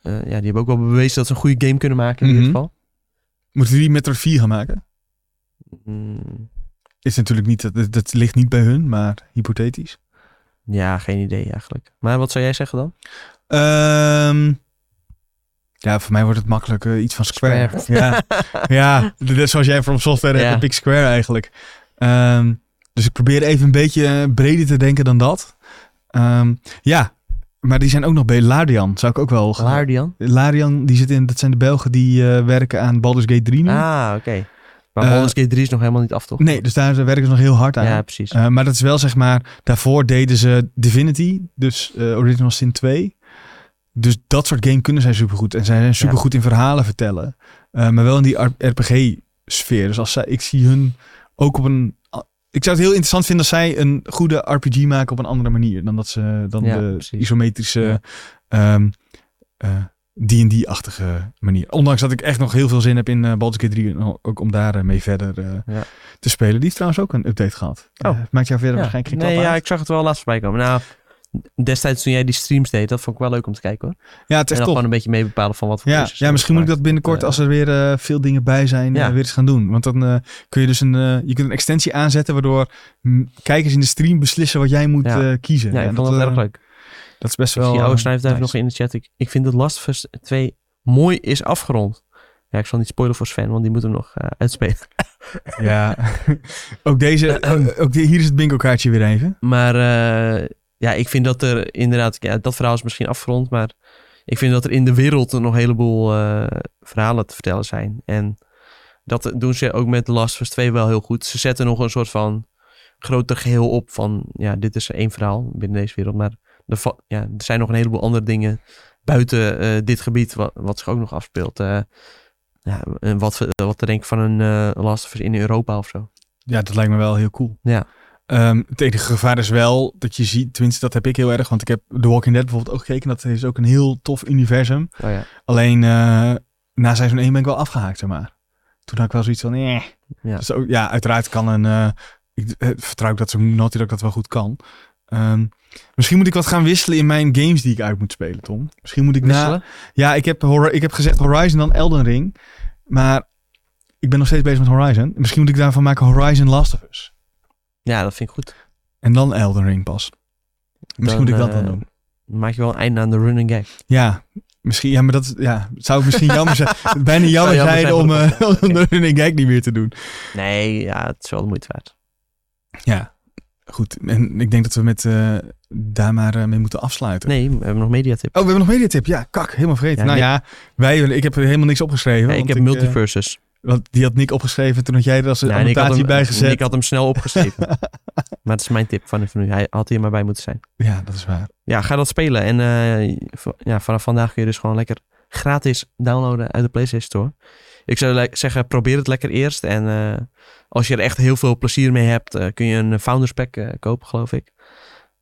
ja, die hebben ook wel bewezen dat ze een goede game kunnen maken in Mhm. ieder geval. Moeten die Metroid 4 gaan maken? Mm, Is natuurlijk niet, dat, dat ligt niet bij hun, maar hypothetisch. Ja, geen idee eigenlijk. Maar wat zou jij zeggen dan? Ehm, ja, voor mij wordt het makkelijk iets van Square. Square. Ja, *laughs* ja net zoals jij From Software hebt, Ja. heb ik Square eigenlijk. Ehm, dus ik probeer even een beetje eh, breder te denken dan dat. Ehm, ja, maar die zijn ook nog bij Larian. Zou ik ook wel... gaan- Larian? Larian, die zit in, dat zijn de Belgen die eh, werken aan Baldur's Gate 3 nu. Ah, oké. Maar Eh, Baldur's Gate 3 is nog helemaal niet af, toch? Nee, dus daar werken ze nog heel hard aan. Ja, precies. Eh, maar dat is wel zeg maar, daarvoor deden ze Divinity, dus eh, Original Sin 2. Dus dat soort game kunnen zij supergoed. En zij zijn supergoed in verhalen vertellen. Maar wel in die RPG-sfeer. Dus als zij, ik zie hun ook op een... Ik zou het heel interessant vinden als zij een goede RPG maken op een andere manier. Dan, dat ze, dan Ja, de precies. isometrische ehm, eh, D&D-achtige manier. Ondanks dat ik echt nog heel veel zin heb in eh Baldur's Gate 3. En ook om daar eh, mee verder eh, Ja. te spelen. Die heeft trouwens ook een update gehad. Oh. Eh, maakt jou verder Ja. waarschijnlijk geen Nee, ja, uit. ik zag het wel laatst voorbij komen. Nou, destijds toen jij die streams deed, dat vond ik wel leuk om te kijken hoor. Ja, het is en dan echt top. gewoon een beetje mee bepalen van wat voor Ja, ja, misschien moet ik dat binnenkort, als er weer eh, veel dingen bij zijn, Ja. weer eens gaan doen. Want dan eh, kun je dus een, eh, je kunt een extensie aanzetten waardoor kijkers in de stream beslissen wat jij moet Ja. eh, kiezen. Ja, ik En vond dat eh, erg leuk. Dat is best Ik wel. zie oude eh, schrijfduif nice. nog in de chat. Ik, ik vind dat Last of Us 2 mooi is afgerond. Ja, ik zal niet spoilen voor Sven, want die moet hem nog eh, uitspelen. *laughs* Ja, *laughs* ook deze, *clears throat* eh, ook die- hier is het bingo kaartje weer even. Maar ja, ik vind dat er inderdaad... Ja, dat verhaal is misschien afgerond, maar ik vind dat er in de wereld nog een heleboel verhalen te vertellen zijn. En dat doen ze ook met The Last of Us 2 wel heel goed. Ze zetten nog een soort van groter geheel op van... Ja, dit is één verhaal binnen deze wereld, maar er, ja, er zijn nog een heleboel andere dingen buiten eh, dit gebied wat, wat zich ook nog afspeelt. Eh, ja, wat, wat te denken van een eh Last of Us in Europa of zo. Ja, dat lijkt me wel heel cool. Ja. Ehm, het enige gevaar is wel dat je ziet, tenminste dat heb ik heel erg, want ik heb The Walking Dead bijvoorbeeld ook gekeken. Dat is ook een heel tof universum. Oh ja. Alleen na seizoen 1 ben ik wel afgehaakt, zeg maar. Toen had ik wel zoiets van, eh. Ja. Dus ook, ja, uiteraard kan een... ik vertrouw dat zo'n Naughty Dog dat wel goed kan. Ehm, misschien moet ik wat gaan wisselen in mijn games die ik uit moet spelen, Tom. Misschien moet ik na... Ja, ik heb, ik heb gezegd Horizon dan Elden Ring. Maar ik ben nog steeds bezig met Horizon. Misschien moet ik daarvan maken Horizon Last of Us. Ja, dat vind ik goed. En dan Elden Ring pas. Misschien moet ik dat eh, dan doen. Maak je wel een einde aan de running gag. Ja, misschien, ja, maar dat ja, zou misschien jammer zijn. *laughs* Bijna jammer jammer zijn om, de eh, *laughs* om de running gag niet meer te doen. Nee, ja, het is wel de moeite waard. Ja, goed. En ik denk dat we met eh, daar maar eh, mee moeten afsluiten. Nee, we hebben nog mediatip. Oh, we hebben nog mediatip. Ja, kak, helemaal vergeten. Ja, nou ja, wij, ik heb er helemaal niks opgeschreven. Ja, ik heb eh, multiverses. want die had Nick opgeschreven, toen had jij er als had, annotatie bij gezet. ik had hem snel opgeschreven. *laughs* maar het is mijn tip van nu. Hij had hier maar bij moeten zijn. Ja, dat is waar. Ja, ga dat spelen. En ja, vanaf vandaag kun je dus gewoon lekker gratis downloaden uit de PlayStation Store. Ik zou zeggen, probeer het lekker eerst. En eh, als je er echt heel veel plezier mee hebt, eh, kun je een Founders Pack eh, kopen, geloof ik.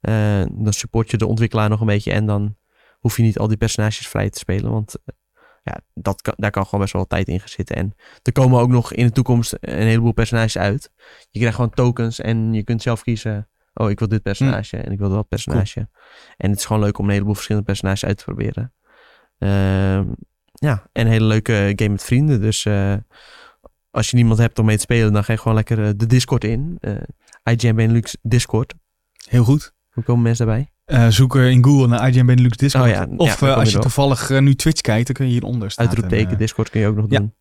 Eh, dan support je de ontwikkelaar nog een beetje. En dan hoef je niet al die personages vrij te spelen. Want eh, ja, dat kan, daar kan gewoon best wel wat tijd in gaan zitten. En er komen ook nog in de toekomst een heleboel personages uit. Je krijgt gewoon tokens en je kunt zelf kiezen. Oh, ik wil dit personage en ik wil dat personage. En het is gewoon leuk om een heleboel verschillende personages uit te proberen. Ehm, ja, en een hele leuke game met vrienden. Dus eh, als je niemand hebt om mee te spelen, dan ga je gewoon lekker eh, de Discord in. eh IGN Benelux Discord. Heel goed. Hoe komen mensen daarbij? Eh, zoek in Google naar IGN Benelux Discord. Oh ja, of je als je toevallig nu Twitch kijkt, dan kun je hieronder staan. Uitroepteken En, Discord kun je ook nog ja, doen.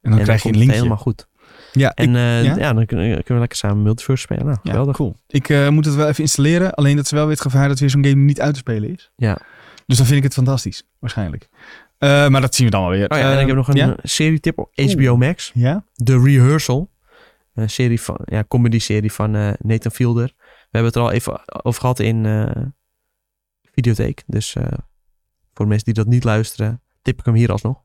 en dan krijg je een linkje. helemaal goed. Ja, En ik, ja? dan kunnen, we lekker samen multiverse spelen. Nou, geweldig. cool. Ik moet het wel even installeren. Alleen dat is wel weer het gevaar dat weer zo'n game niet uit te spelen is. Ja. Dus dan vind ik het fantastisch, waarschijnlijk. Eh, maar dat zien we dan wel weer. Oh ja, en Eh, ik heb nog een Ja? serietip op HBO Max. ja? The Rehearsal. Een serie van, ja, comedy-serie van eh, Nathan Fielder. We hebben het er al even over gehad in eh Videotheek. Dus eh, voor mensen die dat niet luisteren, tip ik hem hier alsnog.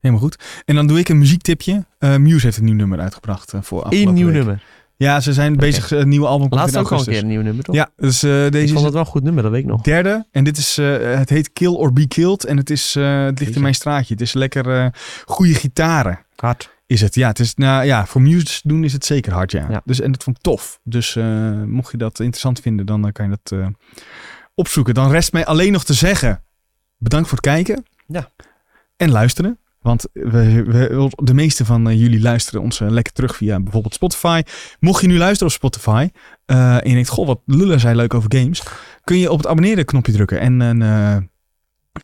Helemaal goed. En dan doe ik een muziektipje. Eh Muse heeft een nieuw nummer uitgebracht eh, voor Eén afgelopen nieuw week. nummer. Ja, ze zijn bezig. eh, Een nieuw album komt Laatst in ook al een keer een nieuw nummer, toch? Ja, dus ik deze vond is het wel een goed nummer, dat weet ik nog. derde. En dit is, eh, het heet Kill or Be Killed. En het, is, eh, het ligt in mijn straatje. Het is lekker goede gitaren. Hard. Is het? Ja, het is, nou, ja, voor Muse doen is het zeker hard, ja. Ja. Dus, en dat vond ik tof. Dus mocht je dat interessant vinden, dan kan je dat opzoeken. Dan rest mij alleen nog te zeggen, bedankt voor het kijken. Ja. En luisteren. Want we, we, de meeste van eh, jullie luisteren ons eh, lekker terug via bijvoorbeeld Spotify. Mocht je nu luisteren op Spotify eh, en je denkt, goh, wat lullen zij leuk over games. Kun je op het abonneren knopje drukken en een, eh,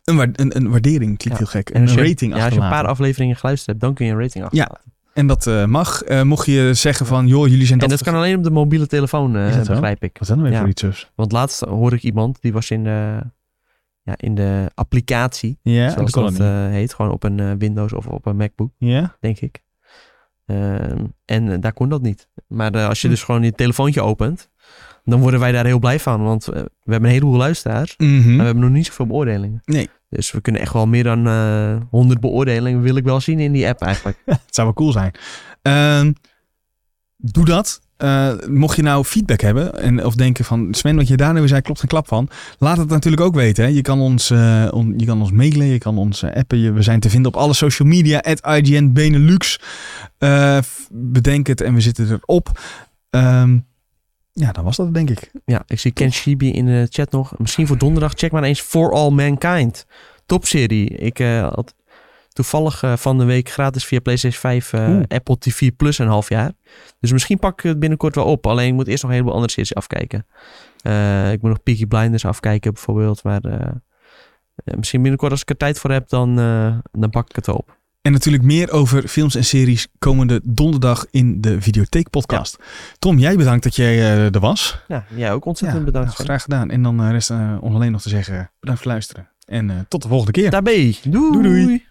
een, wa- een, een waardering, klinkt Ja. heel gek, En een je, rating ja, als je een paar afleveringen geluisterd hebt, dan kun je een rating achterlaten. En dat mag. Mocht je zeggen van, joh, jullie zijn En dat... kan alleen op de mobiele telefoon, zo? begrijp ik. Wat is dat nou weer Ja. voor iets zus? Want laatst hoorde ik iemand, die was in ja, in de applicatie, Ja, zoals dat eh, heet. Gewoon op een eh, Windows of op een MacBook, Ja? denk ik. Ehm, en eh, daar kon dat niet. Maar als je Hm. dus gewoon je telefoontje opent, dan worden wij daar heel blij van. Want we hebben een heleboel luisteraars, Mhm. maar we hebben nog niet zoveel beoordelingen. Nee. Dus we kunnen echt wel meer dan eh 100 beoordelingen, wil ik wel zien in die app eigenlijk. *laughs* Het zou wel cool zijn. Ehm, doe dat. Eh, mocht je nou feedback hebben en, of denken van Sven, wat je daar nu zei, klopt geen klap van. Laat het natuurlijk ook weten. Hè. Je, kan ons, eh, on- je kan ons mailen, je kan ons eh, appen. Je- we zijn te vinden op alle social media. At IGN Benelux. Bedenk het en we zitten erop. Ehm, ja, dan was dat denk ik. Ja, ik zie Ken Shibi in de chat nog. Misschien voor donderdag, check maar eens For All Mankind. Topserie. Ik had toevallig eh, van de week gratis via PlayStation 5 eh. Apple TV Plus een half jaar. Dus misschien pak ik het binnenkort wel op. Alleen ik moet eerst nog een heleboel andere series afkijken. Eh, ik moet nog Peaky Blinders afkijken bijvoorbeeld. Maar misschien binnenkort als ik er tijd voor heb, dan, dan pak ik het op. En natuurlijk meer over films en series komende donderdag in de Videotheek podcast. Tom, jij bedankt dat jij er was. Ja, jij ook ontzettend Ja, bedankt. nou, graag gedaan. En dan rest ons alleen nog te zeggen bedankt voor het luisteren. En tot de volgende keer. Daarbij. Doei. Doei, doei.